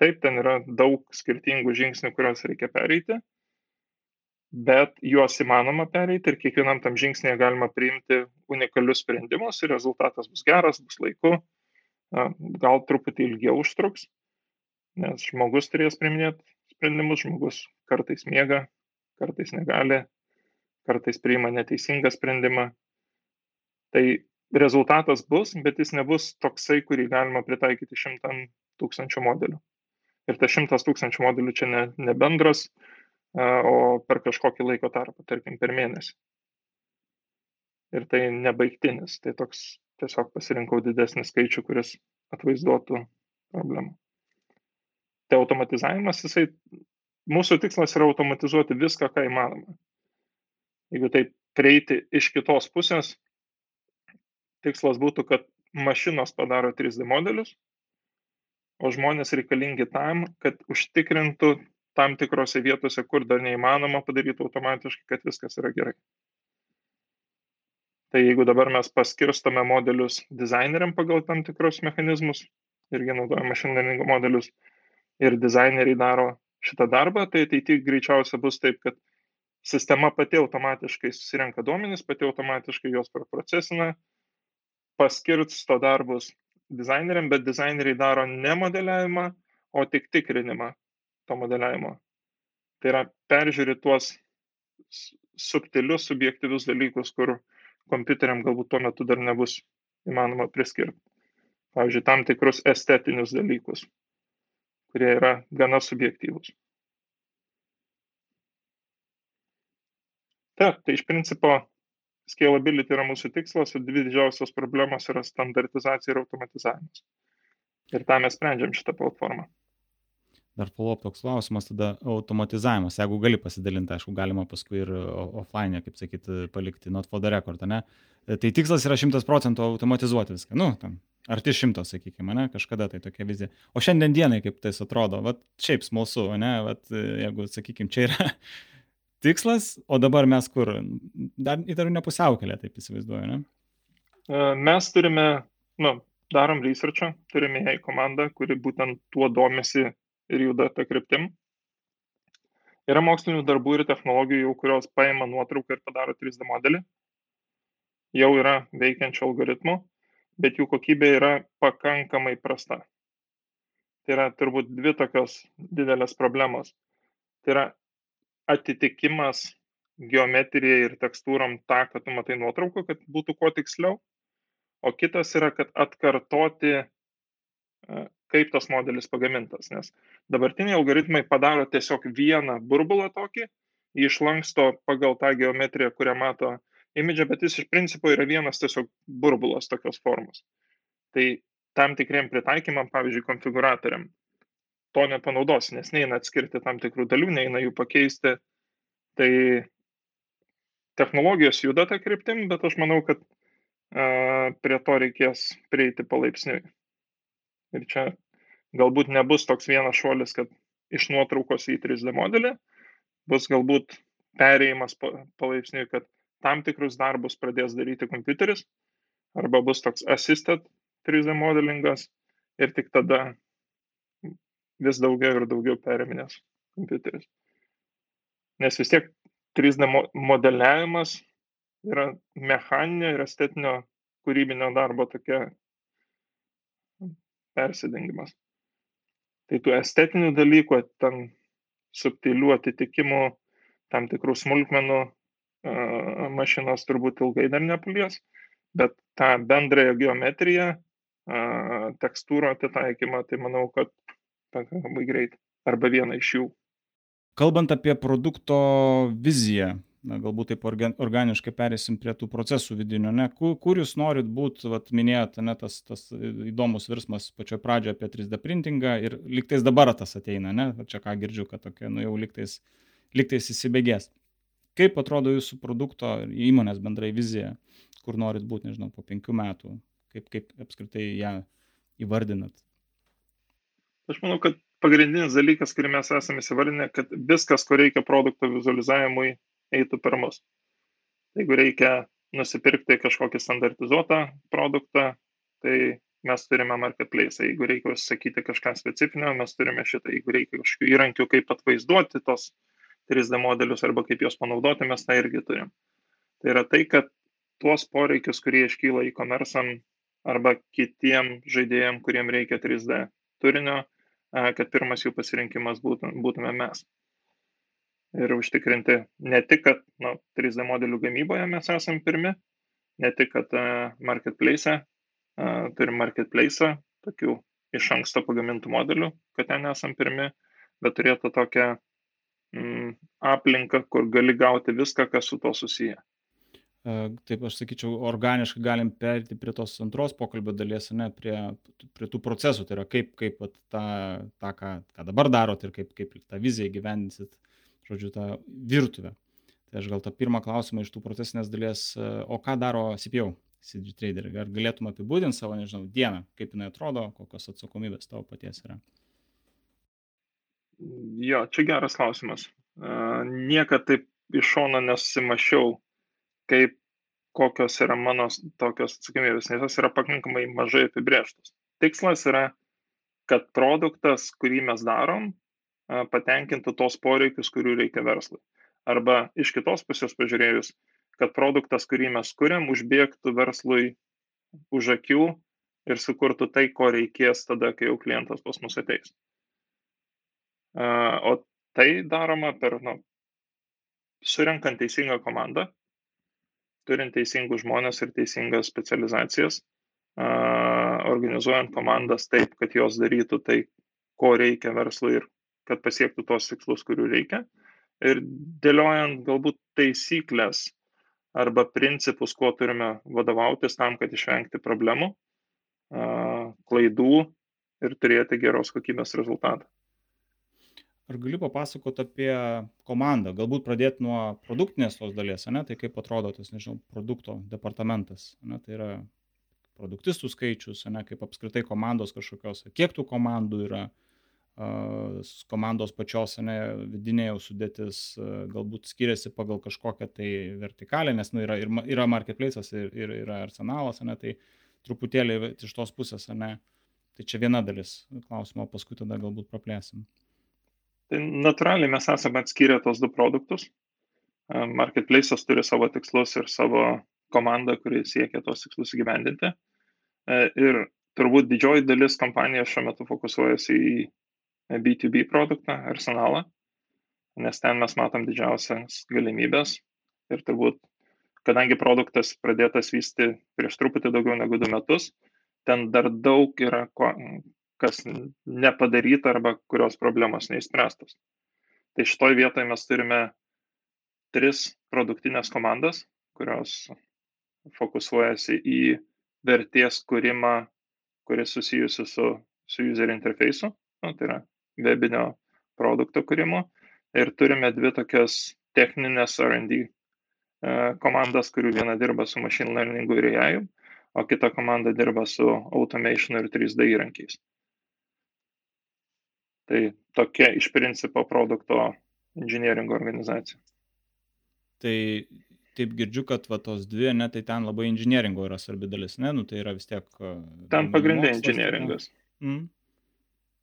Taip, ten yra daug skirtingų žingsnių, kuriuos reikia pereiti, bet juos įmanoma pereiti ir kiekvienam tam žingsnėje galima priimti unikalius sprendimus ir rezultatas bus geras, bus laiku, gal truputį ilgiau užtruks, nes žmogus turės priminėti sprendimus, žmogus kartais miega, kartais negali, kartais priima neteisingą sprendimą. Tai rezultatas bus, bet jis nebus toksai, kurį galima pritaikyti šimtam tūkstančių modelių. Ir tas šimtas tūkstančių modelių čia ne, ne bendras, o per kažkokį laiko tarpą, tarkim, per mėnesį. Ir tai nebaigtinis, tai toks tiesiog pasirinkau didesnį skaičių, kuris atvaizduotų problemą. Tai automatizavimas, jisai, mūsų tikslas yra automatizuoti viską, ką įmanoma. Jeigu taip prieiti iš kitos pusės, tikslas būtų, kad mašinos padaro 3D modelius, o žmonės reikalingi tam, kad užtikrintų tam tikrose vietose, kur dar neįmanoma padaryti automatiškai, kad viskas yra gerai. Tai jeigu dabar mes paskirstame modelius dizaineriam pagal tam tikrus mechanizmus, irgi naudojame learning modelius, ir dizaineriai daro šitą darbą, tai ateityje greičiausia bus taip, kad sistema pati automatiškai susirenka duomenys, pati automatiškai juos procesina, paskirsto darbus dizaineriam, bet dizaineriai daro ne modeliavimą, o tik tikrinimą to modeliavimo. Tai yra peržiūri tuos subtilius, subjektyvius dalykus, kur kompiuteriam galbūt tuo metu dar nebus įmanoma priskirti. Pavyzdžiui, tam tikrus estetinius dalykus. Kurie yra gana subjektyvūs. Taip, tai iš principo scalability yra mūsų tikslas ir dvi didžiausios problemos yra standartizacija ir automatizavimas. Ir tą mes sprendžiam šitą platformą. Dar follow-up toks klausimas, tada automatizavimas, jeigu gali pasidalinti, aišku, galima paskui ir offline, kaip sakyti, palikti not for the record, ne? Tai tikslas yra 100 procentų automatizuoti viską. Nu, tam, arti šimto, sakykime, ne, kažkada tai tokia vizija. O šiandien dienai kaip tai atrodo, va, šiaip smalsu, ne, va, jeigu, sakykime, čia yra tikslas, o dabar mes kur? Dar įtariu ne pusiaukelė, taip įsivaizduoju, ne? E, mes turime, nu, darom researchą, turime jai komandą, kuri būtent tuo domisi ir juda tą kryptim. Yra mokslinių darbų ir technologijų, kurios paima nuotrauką ir padaro 3D modelį. Jau yra veikiančių algoritmų, bet jų kokybė yra pakankamai prasta. Tai yra turbūt dvi tokios didelės problemos. Tai yra atitikimas geometrijai ir tekstūrom tą, kad tu matai nuotrauką, kad būtų kuo tiksliau. O kitas yra, kad atkartoti, e, kaip tas modelis pagamintas. Nes dabartiniai algoritmai padaro tiesiog vieną burbulą tokį, jį išlanksto pagal tą geometriją, kurią mato imidžą, bet jis iš principo yra vienas tiesiog burbulas tokios formos. Tai tam tikriem pritaikymam, pavyzdžiui, konfiguratoriam, to nepanaudosi, nes neina atskirti tam tikrų dalių, neina jų pakeisti. Tai technologijos juda tą kryptim, bet aš manau, kad a, prie to reikės prieiti palaipsniui. Ir čia galbūt nebus toks vienas šuolis, kad iš nuotraukos į 3D modelį, bus galbūt perėjimas palaipsniui, kad tam tikrus darbus pradės daryti kompiuteris, arba bus toks assisted 3D modelingas ir tik tada vis daugiau ir daugiau periminės kompiuteris. Nes vis tiek 3D modeliavimas yra mechaninio ir estetinio kūrybinio darbo tokia persidengimas. Tai tų estetinių dalykų, ten subtilių atitikimų, tam tikrų smulkmenų mašinos turbūt ilgai dar nepalies, bet tą bendrąją geometriją, tekstūrų atitaikymą, tai manau, kad pakankamai greit arba vieną iš jų. Kalbant apie produkto viziją, na, galbūt taip organiškai perėsim prie tų procesų vidinių, ne, kur, kur jūs norit būti, vat, minėjote, ne, tas, tas įdomus virsmas pačioje pradžioje apie 3D printingą ir liktais dabar tas ateina, ne, čia ką girdžiu, kad tokia, nu jau liktais, liktais įsibėgės. Kaip atrodo jūsų produkto įmonės bendrai vizija, kur norit būti, nežinau, po penkių metų, kaip, kaip apskritai ją įvardinat? Aš manau, kad pagrindinis dalykas, kurį mes esame įsivardinę, kad viskas, ko reikia produkto vizualizavimui, eitų per mus. Jeigu reikia nusipirkti kažkokį standartizuotą produktą, tai mes turime marketplace. Jeigu reikia užsakyti kažką specifinio, mes turime šitą. Jeigu reikia kažkokių įrankių, kaip atvaizduoti tos 3D modelius arba kaip juos panaudoti, mes tą irgi turim. Tai yra tai, kad tuos poreikius, kurie iškyla e-commerce'am arba kitiem žaidėjim, kuriem reikia 3D turinio, kad pirmas jų pasirinkimas būtume mes. Ir užtikrinti ne tik, kad nu, 3D modelių gamyboje mes esame pirmi, ne tik, kad uh, marketplace, uh, turim marketplace, tokių iš anksto pagamintų modelių, kad ten esame pirmi, bet turėtų tokią aplinką, kur gali gauti viską, kas su to susiję. Taip aš sakyčiau, organiškai galim perėti prie tos antros pokalbio dalies, ne, prie, prie tų procesų, tai yra kaip, kaip vat, tą, tą ką, ką dabar darot ir kaip, kaip tą viziją gyvendinsit, žodžiu, tą virtuvę. Tai aš gal tą pirmą klausimą iš tų procesinės dalies, o ką daro CPO, CD Trader, ar galėtum apibūdinti savo, nežinau, dieną, kaip jinai atrodo, kokios atsakomybės tavo paties yra? Jo, čia geras klausimas. Niekad taip iš šono nesusimašiau, kaip kokios yra mano tokios atsakomybės, nes jos yra pakankamai mažai apibrėžtos. Tikslas yra, kad produktas, kurį mes darom, patenkintų tos poreikius, kurių reikia verslui. Arba iš kitos pusės pažiūrėjus, kad produktas, kurį mes kuriam, užbėgtų verslui už akių ir sukurtų tai, ko reikės tada, kai jau klientas pas mus ateis. O tai daroma per, nu, surinkant teisingą komandą, turint teisingus žmonės ir teisingas specializacijas, organizuojant komandas taip, kad jos darytų tai, ko reikia verslui ir kad pasiektų tos tikslus, kurių reikia. Ir dėliojant galbūt taisyklės arba principus, kuo turime vadovautis tam, kad išvengti problemų, klaidų ir turėti geros kokybės rezultatą. Ar gali papasakoti apie komandą? Galbūt pradėti nuo produktinės tos dalies, ne? tai kaip atrodo tas, nežinau, produkto departamentas. Ne? Tai yra produktistų skaičius, ne? kaip apskritai komandos kažkokios, kiek tų komandų yra, komandos pačios ne, vidinė jau sudėtis galbūt skiriasi pagal kažkokią tai vertikalę, nes nu, yra, yra marketplace'as ir, ir yra arsenalas, ne, tai truputėlį iš tos pusės, ne. Tai čia viena dalis klausimo, paskui tada galbūt praplėsim. Tai natūraliai mes esame atskyrę tos du produktus. Marketplace'as turi savo tikslus ir savo komandą, kuri siekia tos tikslus įgyvendinti. Ir turbūt didžioji dalis kompanijos šiuo metu fokusuojasi į B2B produktą, arsenalą, nes ten mes matom didžiausias galimybės. Ir turbūt, kadangi produktas pradėtas vysti prieš truputį daugiau negu du metus, ten dar daug yra kas nepadaryta arba kurios problemos neįspręstos. Tai šitoj vietoje mes turime tris produktinės komandas, kurios fokusuojasi į vertės kūrimą, kuris susijusi su, su user interfeisu, nu, tai yra webinio produkto kūrimu. Ir turime dvi tokias techninės RD e, komandas, kurių viena dirba su machine learningu ir AI, o kita komanda dirba su automation ir 3D įrankiais. Tai tokia iš principo produkto inžinieringo organizacija. Tai taip girdžiu, kad va, tos dvi, ne, tai ten labai inžinieringo yra svarbi dalis, ne, nu tai yra vis tiek. Ten pagrindė inžinieringas. Mm.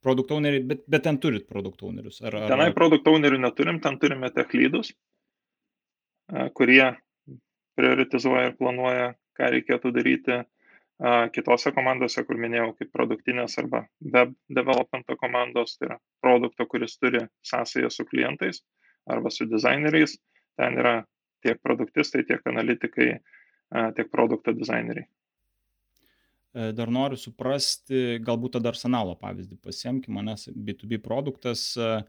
Produkt owneriai, bet, bet ten turit produkt ownerius. Ar, ar... Tenai produkt ownerių neturim, ten turime tech lydus, kurie prioritizuoja ir planuoja, ką reikėtų daryti kitose komandose, kur minėjau, kaip produktinės arba web developmento komandos, tai yra produkto, kuris turi sąsąją su klientais arba su dizaineriais, ten yra tiek produktistai, tiek analitikai, tiek produkto dizaineriai. E, dar noriu suprasti, galbūt tada arsenalo pavyzdį pasiemkime, nes B2B produktas uh,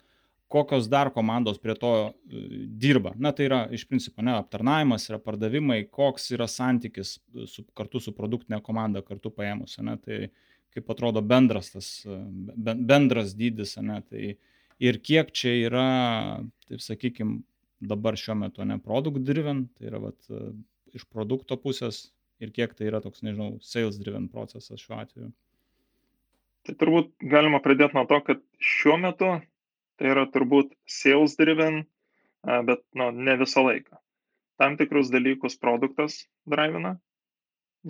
kokios dar komandos prie to e, dirba. Na tai yra iš principo ne aptarnavimas, yra pardavimai, koks yra santykis e, su, kartu su produktinė komanda kartu paėmus, ne, tai kaip atrodo bendras tas, e, bendras dydis, ne, tai ir kiek čia yra, taip sakykime, dabar šiuo metu ne product driven, tai yra vat, iš produkto pusės ir kiek tai yra toks, nežinau, sales driven procesas šiuo atveju. Tai turbūt galima pradėti nuo to, kad šiuo metu tai yra turbūt sales driven, bet nu, ne visą laiką. Tam tikrus dalykus produktas drivina,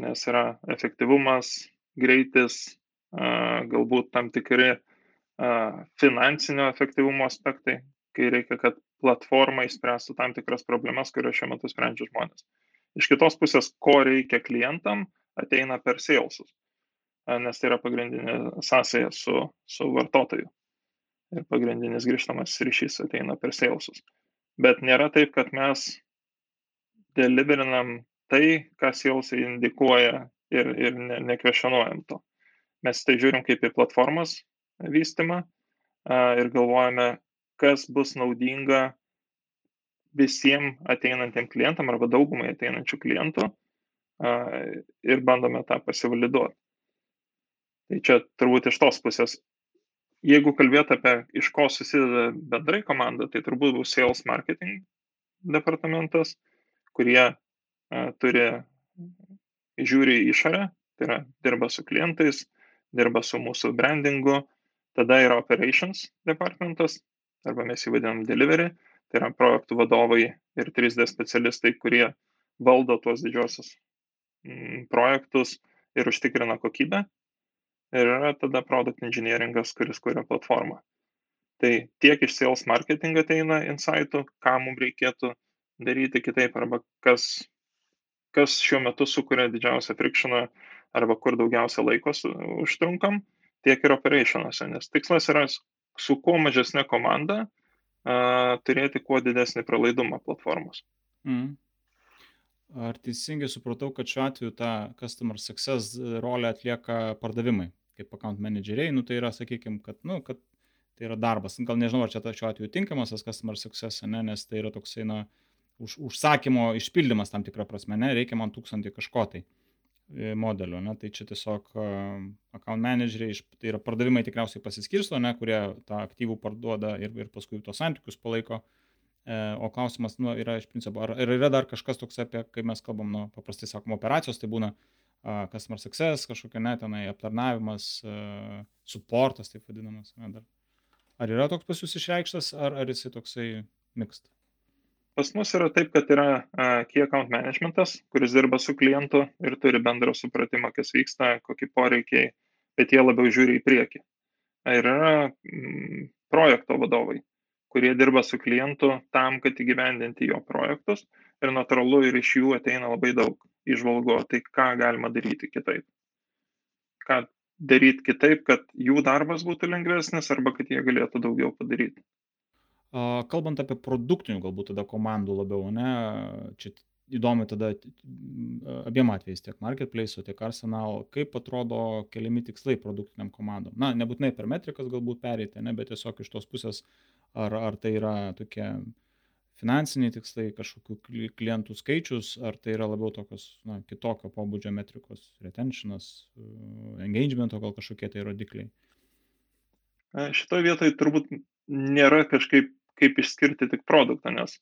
nes yra efektyvumas, greitis, galbūt tam tikri finansinio efektyvumo aspektai, kai reikia, kad platforma įspręstų tam tikras problemas, kurias šiuo metu sprendžia žmonės. Iš kitos pusės, ko reikia klientam, ateina per salesus, nes tai yra pagrindinė sąsaja su, su vartotoju ir pagrindinis grįžtamas ryšys ateina per salesus. Bet nėra taip, kad mes deliverinam tai, ką salesai indikuoja ir, ir ne, nekvešionuojam to. Mes tai žiūrim kaip į platformos vystimą ir galvojame, kas bus naudinga visiems ateinantiem klientam arba daugumai ateinančių klientų ir bandome tą pasivaliduoti. Tai čia turbūt iš tos pusės jeigu kalbėt apie iš ko susideda bendrai komanda, tai turbūt bus sales marketing departamentas, kurie a, turi, žiūri į išorę, tai yra dirba su klientais, dirba su mūsų brandingu, tada yra operations departamentas, arba mes jį vadinam delivery, tai yra projektų vadovai ir 3D specialistai, kurie valdo tuos didžiosius projektus ir užtikrina kokybę ir yra tada product engineeringas, kuris kuria platformą. Tai tiek iš sales marketing ateina insightų, ką mums reikėtų daryti kitaip, arba kas, kas šiuo metu sukuria didžiausią frikšioną, arba kur daugiausia laiko užtrunkam, tiek ir operationuose, nes tikslas yra su kuo mažesnė komanda uh, turėti kuo didesnį pralaidumą platformos. Mm. Ar teisingai supratau, kad šiuo atveju tą customer success rolę atlieka pardavimai? Kaip account manageriai, nu, tai yra, sakykime, kad, nu, kad tai yra darbas. Gal nežinau, ar čia šiuo atveju tinkamas tas customer success, ne, nes tai yra toksai, na, už, užsakymo išpildymas tam tikrą prasme, ne, reikia man tūkstantį kažko tai e, modelio, ne, tai čia tiesiog account manageriai, tai yra pardavimai tikriausiai pasiskirsto, ne, kurie tą aktyvų parduoda ir, ir paskui tos santykius palaiko. E, o klausimas nu, yra iš principo, ar, ar yra dar kažkas toks apie, kai mes kalbam, nu, paprastai sakom, operacijos, tai būna uh, customer success, kažkokia netenai aptarnavimas, uh, supportas, taip vadinamas. Ne, dar. Ar yra toks pas jūs išreikštas, ar, ar jisai toksai mixed? Pas mus yra taip, kad yra uh, key account managementas, kuris dirba su klientu ir turi bendrą supratimą, kas vyksta, kokie poreikiai, bet jie labiau žiūri į priekį. Ir yra mm, projekto vadovai, kurie dirba su klientu tam, kad įgyvendinti jo projektus ir natūralu ir iš jų ateina labai daug išvalgo, tai ką galima daryti kitaip. Ką daryti kitaip, kad jų darbas būtų lengvesnis arba kad jie galėtų daugiau padaryti. Kalbant apie produktinių galbūt tada komandų labiau, ne, čia įdomi tada abiem atvejais, tiek marketplace, tiek arsenal, kaip atrodo keliami tikslai produktiniam komandom. Na, nebūtinai per metrikas galbūt pereiti, ne, bet tiesiog iš tos pusės, ar, ar tai yra tokie finansiniai tikslai, kažkokių klientų skaičius, ar tai yra labiau tokios na, kitokio pobūdžio metrikos, retentionas, engagemento gal kažkokie tai rodikliai. Šitoje vietoje turbūt nėra kažkaip kaip išskirti tik produktą, nes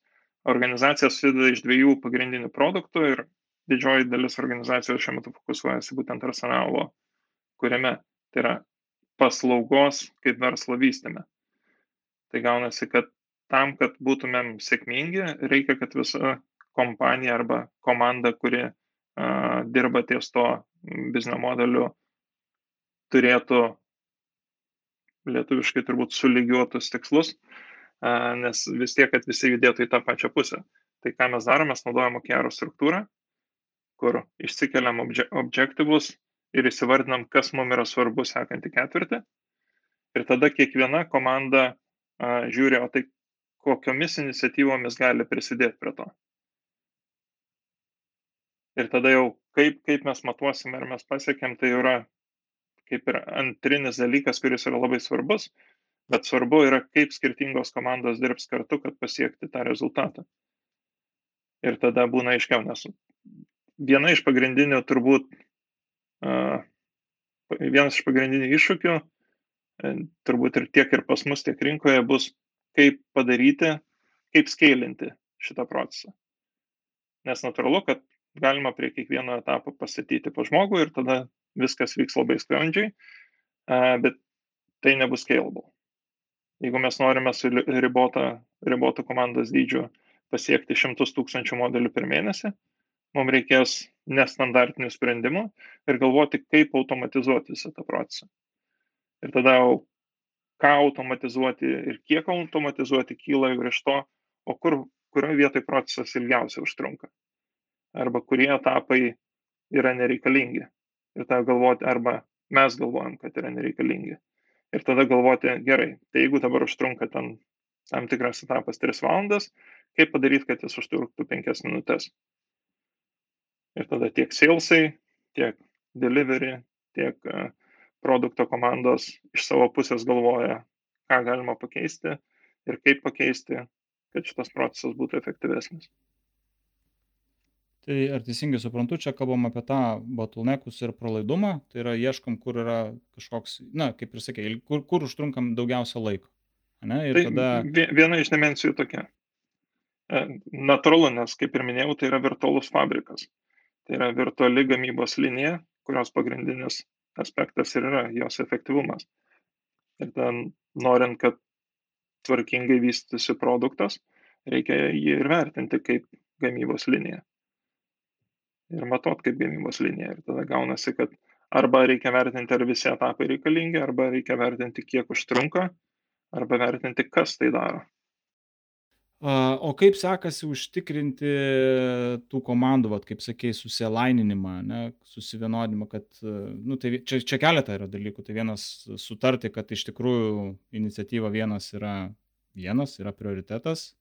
organizacija susideda iš dviejų pagrindinių produktų ir didžioji dalis organizacijos šiuo metu fokusuojasi būtent arsenalo, kuriame tai yra paslaugos kaip verslo vystime. Tai gaunasi, kad tam, kad būtumėm sėkmingi, reikia, kad visa kompanija arba komanda, kuri uh, dirba ties to biznio modeliu, turėtų lietuviškai turbūt sulygiuotus tikslus, nes vis tiek, kad visi judėtų į tą pačią pusę. Tai ką mes darome, mes naudojame OKR struktūrą, kur išsikeliam obje objektyvus ir įsivardinam, kas mums yra svarbu sekantį ketvirtį. Ir tada kiekviena komanda žiūri, o tai kokiomis iniciatyvomis gali prisidėti prie to. Ir tada jau kaip, kaip mes matuosime, ar mes pasiekėm, tai yra kaip ir antrinis dalykas, kuris yra labai svarbus, bet svarbu yra, kaip skirtingos komandos dirbs kartu, kad pasiekti tą rezultatą. Ir tada būna aiškiau, nes viena iš pagrindinių turbūt, uh, vienas iš pagrindinių iššūkių, uh, turbūt ir tiek ir pas mus, tiek rinkoje bus, kaip padaryti, kaip skailinti šitą procesą. Nes natūralu, kad galima prie kiekvieno etapo pastatyti po žmogų ir tada viskas vyks labai sklandžiai, bet tai nebus scalable. Jeigu mes norime su ribotu komandos dydžiu pasiekti šimtus tūkstančių modelių per mėnesį, mums reikės nestandartinių sprendimų ir galvoti, kaip automatizuoti visą tą procesą. Ir tada jau ką automatizuoti ir kiek automatizuoti kyla jau iš to, o kur, kurioje vietoje procesas ilgiausiai užtrunka. Arba kurie etapai yra nereikalingi. Ir tą galvoti, arba mes galvojam, kad yra nereikalingi ir tada galvoti, gerai, tai jeigu dabar užtrunka ten tam tikras etapas 3 valandas, kaip padaryti, kad jis užtruktų 5 minutės. Ir tada tiek salesai, tiek delivery, tiek e, produkto komandos iš savo pusės galvoja, ką galima pakeisti ir kaip pakeisti, kad šitas procesas būtų efektyvesnis. Tai ar teisingai suprantu, čia kalbam apie tą bottleneckus ir pralaidumą, tai yra ieškom, kur yra kažkoks, na, kaip ir sakė, kur, kur užtrunkam daugiausia laiko. Ne? Ir tai tada... Viena iš dimensijų tokia. E, natūralu, nes, kaip ir minėjau, tai yra virtualus fabrikas. Tai yra virtuali gamybos linija, kurios pagrindinis aspektas ir yra jos efektyvumas. Ir ten, norint, kad tvarkingai vystysi produktas, reikia jį ir vertinti kaip gamybos liniją ir matot kaip gamybos linija. Ir tada gaunasi, kad arba reikia vertinti, ar visi etapai reikalingi, arba reikia vertinti, kiek užtrunka, arba vertinti, kas tai daro. O kaip sekasi užtikrinti tų komandų, vat, kaip sakėjai, susilaininimą, ne, susivienodinimą, kad, nu, tai čia, čia keletą yra dalykų. Tai vienas sutarti, kad iš tikrųjų iniciatyva vienas yra vienas, yra prioritetas,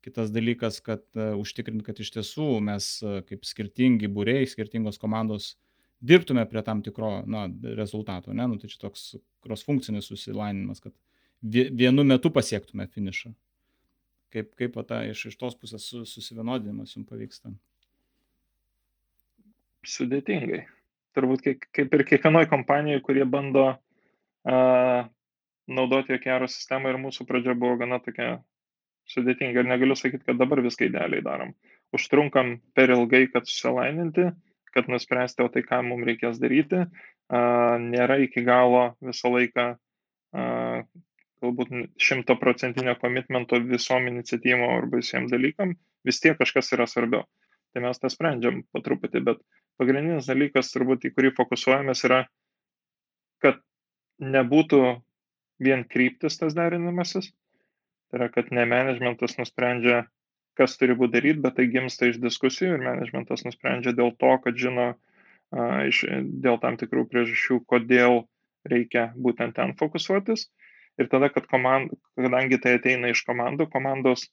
Kitas dalykas, kad uh, užtikrint, kad iš tiesų mes uh, kaip skirtingi būrėjai, skirtingos komandos dirbtume prie tam tikro na, rezultato. Ne? Nu, tai čia toks cross funkcinis susilainimas, kad vienu metu pasiektume finišą. Kaip, kaip ta, iš, iš tos pusės susivienodinimas jums pavyksta? Sudėtingai. Turbūt kaip, kaip ir kiekvienoje kompanijoje, kurie bando uh, naudoti OKR sistemą ir mūsų pradžia buvo gana tokia sudėtinga ir negaliu sakyti, kad dabar viską idealiai darom. Užtrunkam per ilgai, kad susilaininti, kad nuspręsti, o tai ką mums reikės daryti. Nėra iki galo visą laiką galbūt šimtoprocentinio komitmento visom iniciatyvom arba visiems dalykam, vis tiek kažkas yra svarbiau. Tai mes tą sprendžiam po truputį, bet pagrindinis dalykas, turbūt į kurį fokusuojamės, yra, kad nebūtų vien kryptis tas derinimasis, Tai yra, kad ne managementas nusprendžia, kas turi būti daryti, bet tai gimsta iš diskusijų ir managementas nusprendžia dėl to, kad žino uh, iš, dėl tam tikrų priežasčių, kodėl reikia būtent ten fokusuotis. Ir tada, kad komand, kadangi tai ateina iš komandų, komandos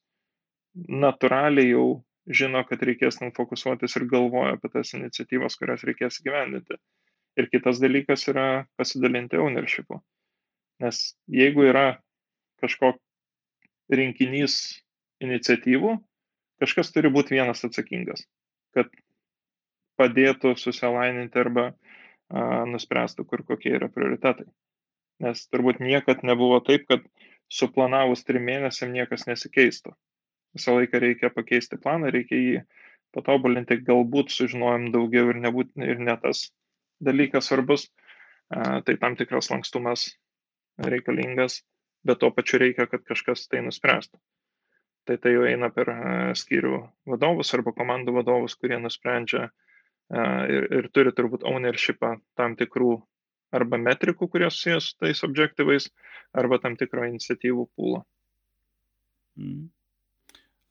natūraliai jau žino, kad reikės ten fokusuotis ir galvoja apie tas iniciatyvas, kurias reikės gyvendinti. Ir kitas dalykas yra pasidalinti ownershipu. Nes jeigu yra kažkokia rinkinys iniciatyvų, kažkas turi būti vienas atsakingas, kad padėtų susilaininti arba a, nuspręstų, kur kokie yra prioritetai. Nes turbūt niekad nebuvo taip, kad suplanavus trim mėnesiam niekas nesikeistų. Visą laiką reikia pakeisti planą, reikia jį patobulinti, galbūt sužinojom daugiau ir, nebūt, ir ne tas dalykas svarbus, tai tam tikras lankstumas reikalingas bet tuo pačiu reikia, kad kažkas tai nuspręstų. Tai tai jau eina per skyrių vadovus arba komandų vadovus, kurie nusprendžia ir, ir turi turbūt ownershipą tam tikrų arba metrikų, kurie susijęs su tais objektyvais, arba tam tikro iniciatyvų pūlo. Mm.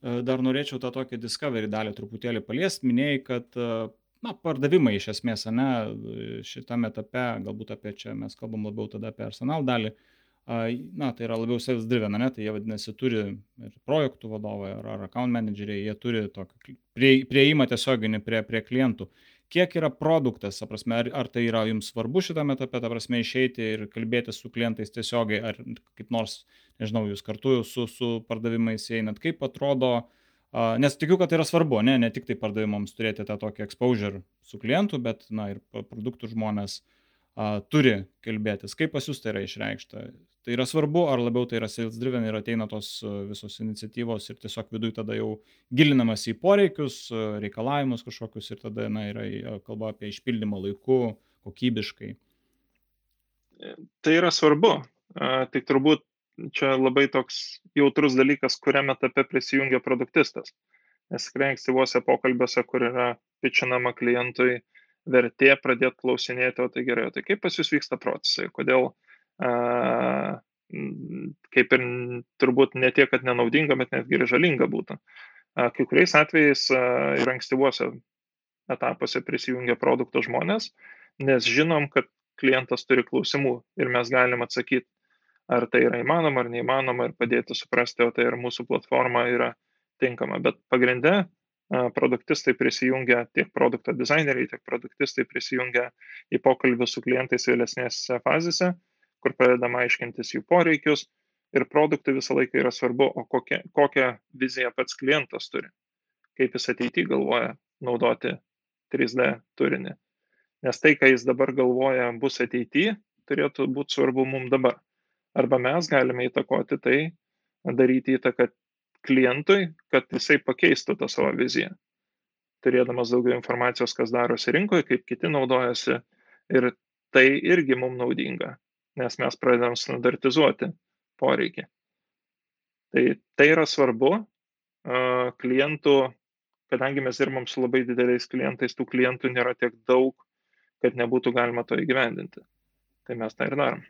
E, dar norėčiau tą tokį discovery dalį truputėlį paliesti. Minėjai, kad na, pardavimai iš esmės, ne, šitame etape, galbūt apie čia mes kalbam labiau tada apie arsenal dalį, uh, na, tai yra labiau sales driven, ne, tai jie vadinasi turi ir projektų vadovai, ar, ar account manageriai, jie turi tokį prie, prieimą tiesioginį prie, prie klientų. Kiek yra produktas, prasme, ar, ar tai yra jums svarbu šitame etape, ta prasme, išeiti ir kalbėti su klientais tiesiogiai, ar kaip nors, nežinau, jūs kartu su, su pardavimais einat, kaip atrodo, uh, nes tikiu, kad tai yra svarbu, ne, ne tik tai pardavimams turėti tą tokį exposure su klientu, bet, na, ir produktų žmonės uh, turi kalbėtis. Kaip pas jūs tai yra išreikšta? tai yra svarbu, ar labiau tai yra sales driven ir ateina tos e, visos iniciatyvos ir tiesiog viduje tada jau gilinamas į poreikius, e, reikalavimus kažkokius ir tada na, yra e, kalba apie išpildymą laiku, kokybiškai. Tai yra svarbu. Tik turbūt čia labai toks jautrus dalykas, kuriam etape prisijungia produktistas. Nes tikrai ankstyvuose pokalbiuose, kur yra pičinama klientui vertė, pradėti klausinėti, o tai gerai, o tai kaip pas jūs vyksta procesai, kodėl uh, kaip ir turbūt ne tiek, kad nenaudinga, bet netgi ir žalinga būtų. Kai kuriais atvejais ir ankstyvuose etapuose prisijungia produkto žmonės, nes žinom, kad klientas turi klausimų ir mes galim atsakyti, ar tai yra įmanoma ar neįmanoma ir padėti suprasti, o tai ar mūsų platforma yra tinkama. Bet pagrindė produktistai prisijungia, tiek produkto dizaineriai, tiek produktistai prisijungia į pokalbį su klientais vėlesnėse fazėse kur pradedama aiškintis jų poreikius ir produktui visą laiką yra svarbu, o kokią, kokią viziją pats klientas turi, kaip jis ateityje galvoja naudoti 3D turinį. Nes tai, ką jis dabar galvoja bus ateityje, turėtų būti svarbu mums dabar. Arba mes galime įtakoti tai, daryti įtaką klientui, kad jisai pakeistų tą savo viziją. Turėdamas daugiau informacijos, kas darosi rinkoje, kaip kiti naudojasi. Ir tai irgi mums naudinga nes mes pradedam standartizuoti poreikį. Tai tai yra svarbu klientų, kadangi mes dirbam su labai dideliais klientais, tų klientų nėra tiek daug, kad nebūtų galima to įgyvendinti. Tai mes tą ir darom.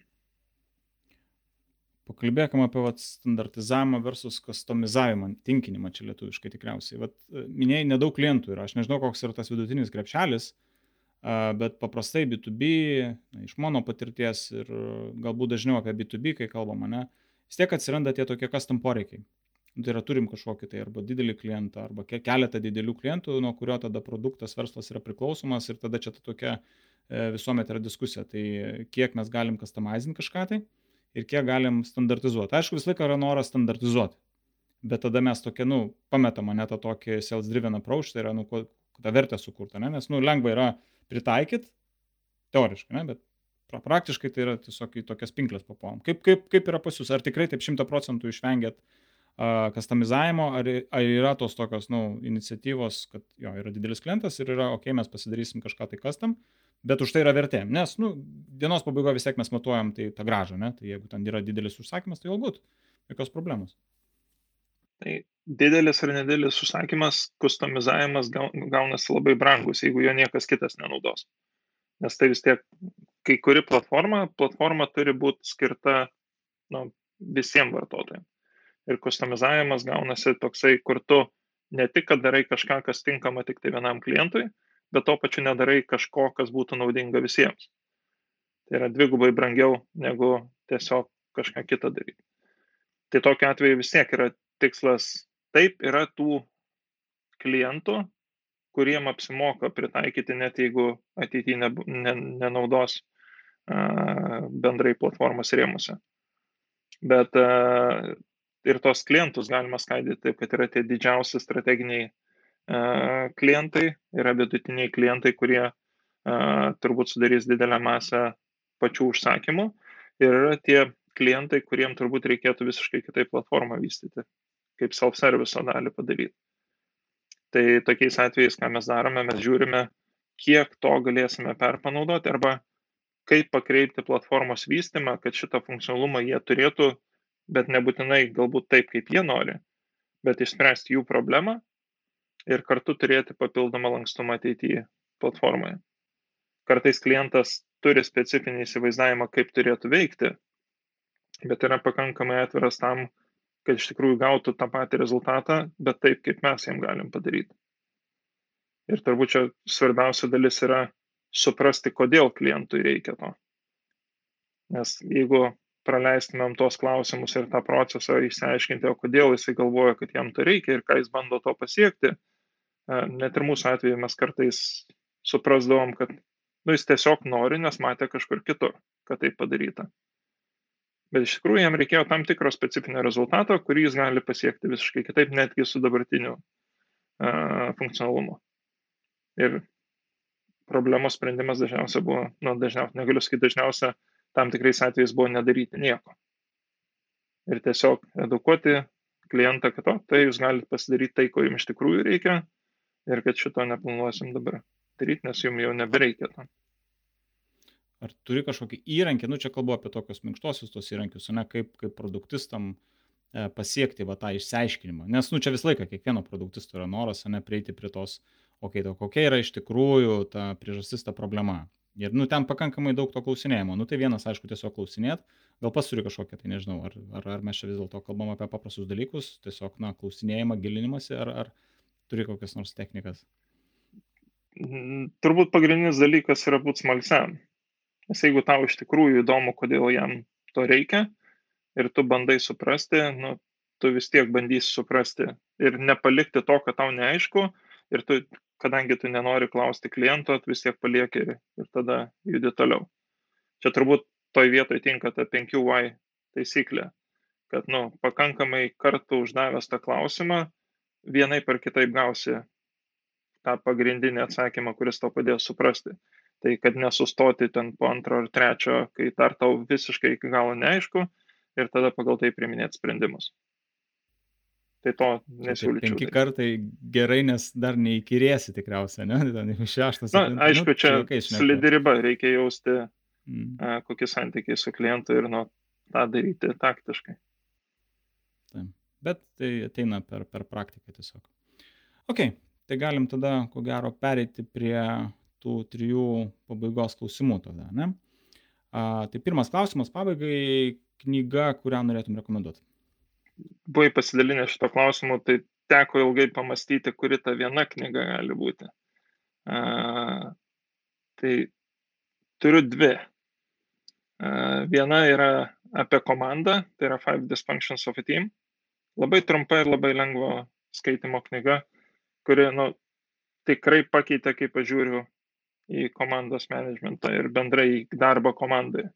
Pakalbėkime apie vat, standartizavimą versus customizavimą, tinkinimą čia lietuviškai tikriausiai. Vat, minėjai, nedaug klientų ir aš nežinau, koks yra tas vidutinis krepšelis, bet paprastai B2B, na, iš mano patirties ir galbūt dažniau apie B2B, kai kalbama, ne, vis tiek atsiranda tie tokie custom poreikiai. Tai yra turim kažkokį tai arba didelį klientą, arba keletą didelių klientų, nuo kurio tada produktas, verslas yra priklausomas ir tada čia ta tokia e, visuomet yra diskusija, tai kiek mes galim customizinti kažką tai ir kiek galim standartizuoti. Aišku, visą laiką yra noras standartizuoti, bet tada mes tokia, nu, pametam mane tą tokį sales driven approach, tai yra, nu, tą vertę sukurtą, ne? nes, nu, lengva yra pritaikyti, teoriškai, ne? bet pra, praktiškai tai yra tiesiog į tokias pinklės papuom. Kaip, kaip, kaip yra pas jūs, ar tikrai taip šimta procentų išvengėt uh, customizavimo, ar, ar yra tos tokios, nu, iniciatyvos, kad jo, yra didelis klientas ir yra, okei, okay, mes pasidarysim kažką tai custom, bet už tai yra vertė, nes, nu, dienos pabaigoje vis tiek mes matuojam tai tą gražą, ne, tai jeigu ten yra didelis užsakymas, tai galbūt jokios problemos. Tai didelis ar nedidelis užsakymas, kustomizavimas gaunasi labai brangus, jeigu jo niekas kitas nenaudos. Nes tai vis tiek, kai kuri platforma, platforma turi būti skirta nu, visiems vartotojams. Ir kustomizavimas gaunasi toksai, kur tu ne tik, kad darai kažką, kas tinkama tik tai vienam klientui, bet to pačiu nedarai kažko, kas būtų naudinga visiems. Tai yra dvigubai brangiau negu tiesiog kažką kitą daryti. Tai tokiu atveju vis tiek yra tikslas taip yra tų klientų, kuriem apsimoka pritaikyti, net jeigu ateityje ne, ne, nenaudos a, bendrai platformos rėmose. Bet a, ir tos klientus galima skaidyti taip, kad yra tie didžiausi strateginiai klientai, yra vidutiniai klientai, kurie turbūt sudarys didelę masę pačių užsakymų ir yra tie klientai, kuriem turbūt reikėtų visiškai kitaip platformą vystyti kaip self-service dalį padaryti. Tai tokiais atvejais, ką mes darome, mes žiūrime, kiek to galėsime perpanaudoti arba kaip pakreipti platformos vystymą, kad šitą funkcionalumą jie turėtų, bet nebūtinai galbūt taip, kaip jie nori, bet išspręsti jų problemą ir kartu turėti papildomą lankstumą ateityje platformoje. Kartais klientas turi specifinį įsivaizdavimą, kaip turėtų veikti, bet yra pakankamai atviras tam, kad iš tikrųjų gautų tą patį rezultatą, bet taip, kaip mes jam galim padaryti. Ir turbūt čia svarbiausia dalis yra suprasti, kodėl klientui reikia to. Nes jeigu praleistumėm tos klausimus ir tą procesą išsiaiškinti, o kodėl jisai galvoja, kad jam to reikia ir ką jis bando to pasiekti, net ir mūsų atveju mes kartais suprasdavom, kad nu, jis tiesiog nori, nes matė kažkur kitur, kad tai padaryta bet iš tikrųjų jam reikėjo tam tikro specifinio rezultato, kurį jis gali pasiekti visiškai kitaip, netgi su dabartiniu uh, funkcionalumu. Ir problemos sprendimas dažniausiai buvo, nu, dažniausiai, negaliu sakyti dažniausiai, tam tikrais atvejais buvo nedaryti nieko. Ir tiesiog edukuoti klientą, kad o, tai jūs galite pasidaryti tai, ko jums iš tikrųjų reikia ir kad šito neplanuosim dabar daryti, nes jums jau nebereikia to ar turi kažkokį įrankį, nu čia kalbu apie tokius minkštosius tos įrankius, ne kaip, kaip produktistam e, pasiekti va tą išsiaiškinimą. Nes, nu čia visą laiką kiekvieno produktisto yra noras, ne prieiti prie tos, okei, okay, to kokia yra iš tikrųjų ta priežastis, ta problema. Ir, nu, ten pakankamai daug to klausinėjimo. Nu, tai vienas, aišku, tiesiog klausinėt, gal pas turi kažkokią, tai nežinau, ar, ar, ar mes čia vis dėlto kalbam apie paprastus dalykus, tiesiog, na, klausinėjimą, gilinimąsi, ar, ar turi kokias nors technikas. Turbūt pagrindinis dalykas yra būti smalsiam. Nes jeigu tau iš tikrųjų įdomu, kodėl jam to reikia ir tu bandai suprasti, nu, tu vis tiek bandysi suprasti ir nepalikti to, kad tau neaišku ir tu, kadangi tu nenori klausti kliento, vis tiek palieki ir tada judi toliau. Čia turbūt toj vietoj tinka ta 5Y taisyklė, kad, nu, pakankamai kartų uždavęs tą klausimą, vienai per kitaip gausi tą pagrindinį atsakymą, kuris tau padės suprasti tai kad nesustoti ten po antro ar trečio, kai dar tau visiškai iki galo neaišku ir tada pagal tai priminėti sprendimus. Tai to nesiūlyčiau. Penki kartai gerai, nes dar neįkirėsi tikriausiai, ne? Ten šeštas. Na, nu, aišku, nu, čia, čia slidi riba, reikia jausti, mm. a, kokie santykiai su klientu ir nuo tą daryti taktiškai. Taip. Bet tai ateina per, per praktiką tiesiog. Ok, tai galim tada, ko gero, pereiti prie tų trijų pabaigos klausimų tada, ne? A, tai pirmas klausimas pabaigai knyga, kurią norėtum rekomenduoti. Buvai pasidalinę šito klausimu, tai teko ilgai pamastyti, kuri ta viena knyga gali būti. A, tai turiu dvi. A, viena yra apie komandą, tai yra Five Dysfunctions of a Team. Labai trumpa ir labai lengvo skaitimo knyga, kuri nu, tikrai pakeitė, kaip aš žiūriu į komandos managementą ir bendrai į darbą komandoje.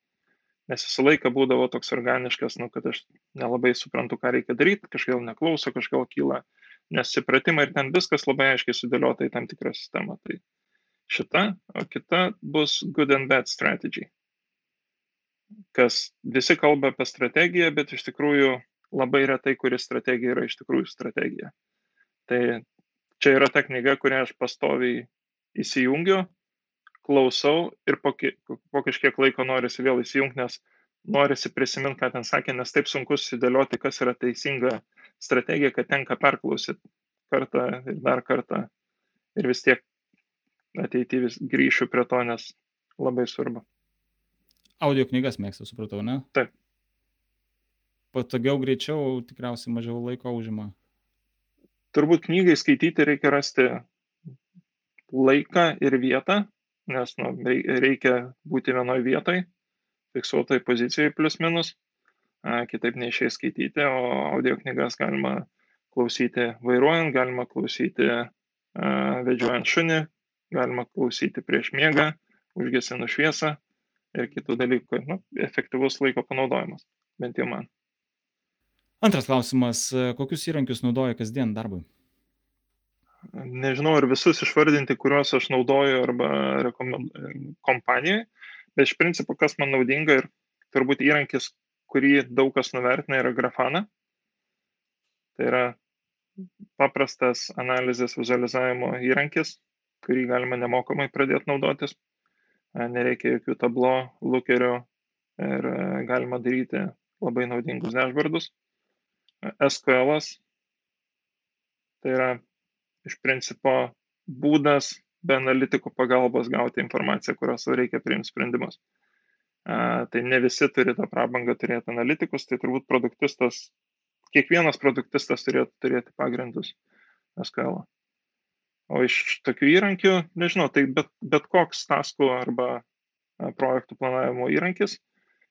Nes visą laiką būdavo toks organiškas, nu, kad aš nelabai suprantu, ką reikia daryti, kažkaip neklauso, kažkaip kyla nesupratimai ir ten viskas labai aiškiai sudėliota į tam tikrą sistemą. Tai šita, o kita bus good and bad strategy. Kas visi kalba apie strategiją, bet iš tikrųjų labai retai, kuri strategija yra iš tikrųjų strategija. Tai čia yra ta knyga, kurią aš pastoviai įsijungiu, klausau ir po, po kažkiek laiko norisi vėl įsijungti, nes norisi prisiminti, ką ten sakė, nes taip sunku susidėlioti, kas yra teisinga strategija, kad tenka perklausyti kartą ir dar kartą. Ir vis tiek ateityvis grįšiu prie to, nes labai svarbu. Audio knygas mėgstu, supratau, ne? Taip. Patogiau, greičiau, tikriausiai mažiau laiko užima. Turbūt knygai skaityti reikia rasti laiką ir vietą, nes nu, reikia būti vienoje vietoje, fiksuotai pozicijai plus minus, kitaip neišėjai skaityti, o audio knygas galima klausyti vairuojant, galima klausyti vedžiojant šunį, galima klausyti prieš miegą, užgesinus šviesą ir kitų dalykų. Nu, efektyvus laiko panaudojimas, bent jau man. Antras klausimas. Kokius įrankius naudoja kasdien darbui? Nežinau, ar visus išvardinti, kuriuos aš naudoju arba kompanijoje, bet iš principo, kas man naudinga ir turbūt įrankis, kurį daug kas nuvertina, yra grafana. Tai yra paprastas analizės vizualizavimo įrankis, kurį galima nemokamai pradėti naudotis. Nereikia jokių tablo, lukerių ir galima daryti labai naudingus dashboardus. SQL tai yra iš principo būdas be analitikų pagalbos gauti informaciją, kurios reikia priimti sprendimus. Tai ne visi turi tą prabangą turėti analitikus, tai turbūt produktistas, kiekvienas produktistas turėtų turėti pagrindus SQL. O iš tokių įrankių, nežinau, tai bet, bet koks taskų arba projektų planavimo įrankis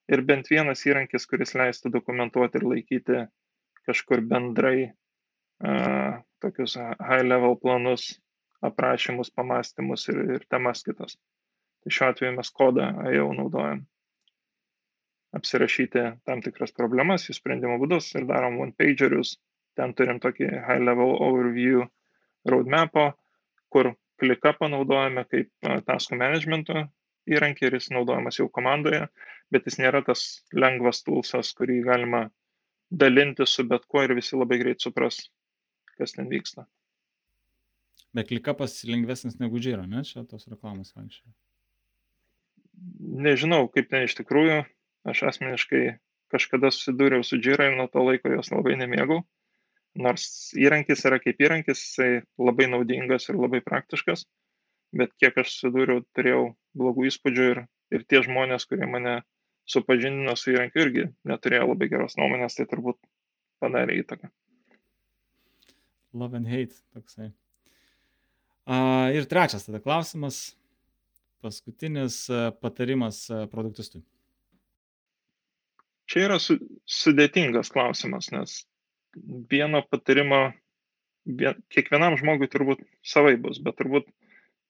ir bent vienas įrankis, kuris leistų dokumentuoti ir laikyti kažkur bendrai a, tokius high level planus, aprašymus, pamastymus ir, ir temas kitas. Tai šiuo atveju mes kodą jau naudojam apsirašyti tam tikras problemas, jų sprendimo būdus ir darom one pagerius. Ten turim tokį high level overview roadmap'o, kur kliką panaudojame kaip taskų managemento įrankį ir jis naudojamas jau komandoje, bet jis nėra tas lengvas tulsas, kurį galima dalinti su bet kuo ir visi labai greit supras, kas ten vyksta. Bet klikapas lengvesnis negu džyra, ne? Čia tos reklamos anksčiau. Nežinau, kaip ten iš tikrųjų, Aš asmeniškai kažkada susidūriau su Jira ir nuo to laiko jos labai nemėgau. Nors įrankis yra kaip įrankis, jisai labai naudingas ir labai praktiškas, bet kiek aš susidūriau, turėjau blogų įspūdžių ir, ir tie žmonės, kurie mane supažindino su įrankiu, irgi neturėjo labai geros nuomonės, tai turbūt padarė įtaką. Love and hate, toksai. Uh, ir trečias tada klausimas, paskutinis uh, patarimas uh, produktistui čia yra su, sudėtingas klausimas, nes vieno patarimo vien, kiekvienam žmogui turbūt savai bus, bet turbūt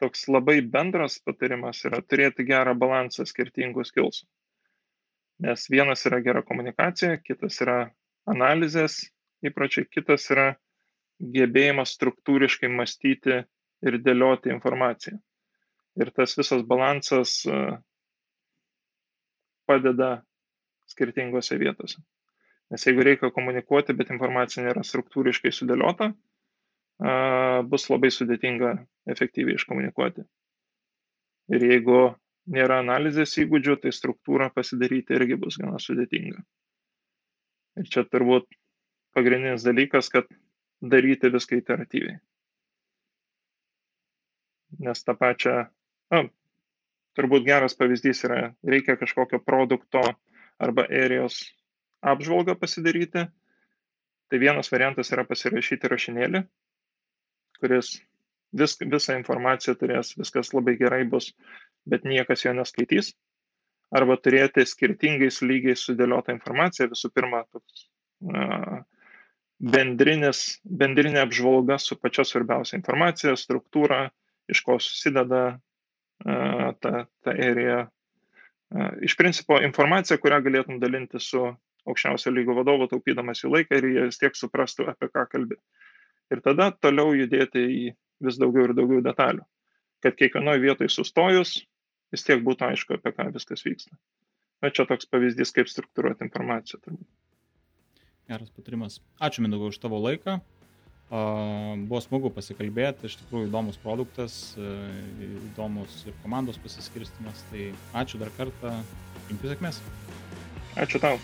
toks labai bendras patarimas yra turėti gerą balansą skirtingų skilsų. Nes vienas yra gera komunikacija, kitas yra analizės įpročiai, kitas yra gebėjimas struktūriškai mąstyti ir dėlioti informaciją. Ir tas visas balansas padeda skirtingose vietose. Nes jeigu reikia komunikuoti, bet informacija nėra struktūriškai sudėliota, bus labai sudėtinga efektyviai iškomunikuoti. Ir jeigu nėra analizės įgūdžių, tai struktūrą pasidaryti irgi bus gana sudėtinga. Ir čia turbūt pagrindinis dalykas, kad daryti viską iteratyviai. Nes tą pačią, na, turbūt geras pavyzdys yra, reikia kažkokio produkto arba erijos apžvalgą pasidaryti. Tai vienas variantas yra pasirašyti rašinėlį, kuris vis, visą informaciją turės, viskas labai gerai bus, bet niekas jo neskaitys. Arba turėti skirtingais lygiais sudėliotą informaciją. Visų pirma, toks bendrinis, bendrinė apžvalga su pačia svarbiausia informacija, struktūra, iš ko susideda ta, ta area. Iš principo informacija, kurią galėtum dalinti su aukščiausio lygo vadovu, taupydamas jų laiką ir jie vis tiek suprastų, apie ką kalbė. Ir tada toliau judėti į vis daugiau ir daugiau detalių. Kad kiekvienoje vietoje sustojus, vis tiek būtų aišku, apie ką viskas vyksta. Na, čia toks pavyzdys, kaip struktūruoti informaciją. Turbūt. Geras patarimas. Ačiū Mindaugai už tavo laiką. Buvo smagu pasikalbėti, iš tikrųjų įdomus produktas, e, įdomus ir komandos pasiskirstimas. Tai ačiū dar kartą, linkiu sėkmės. Ačiū tau.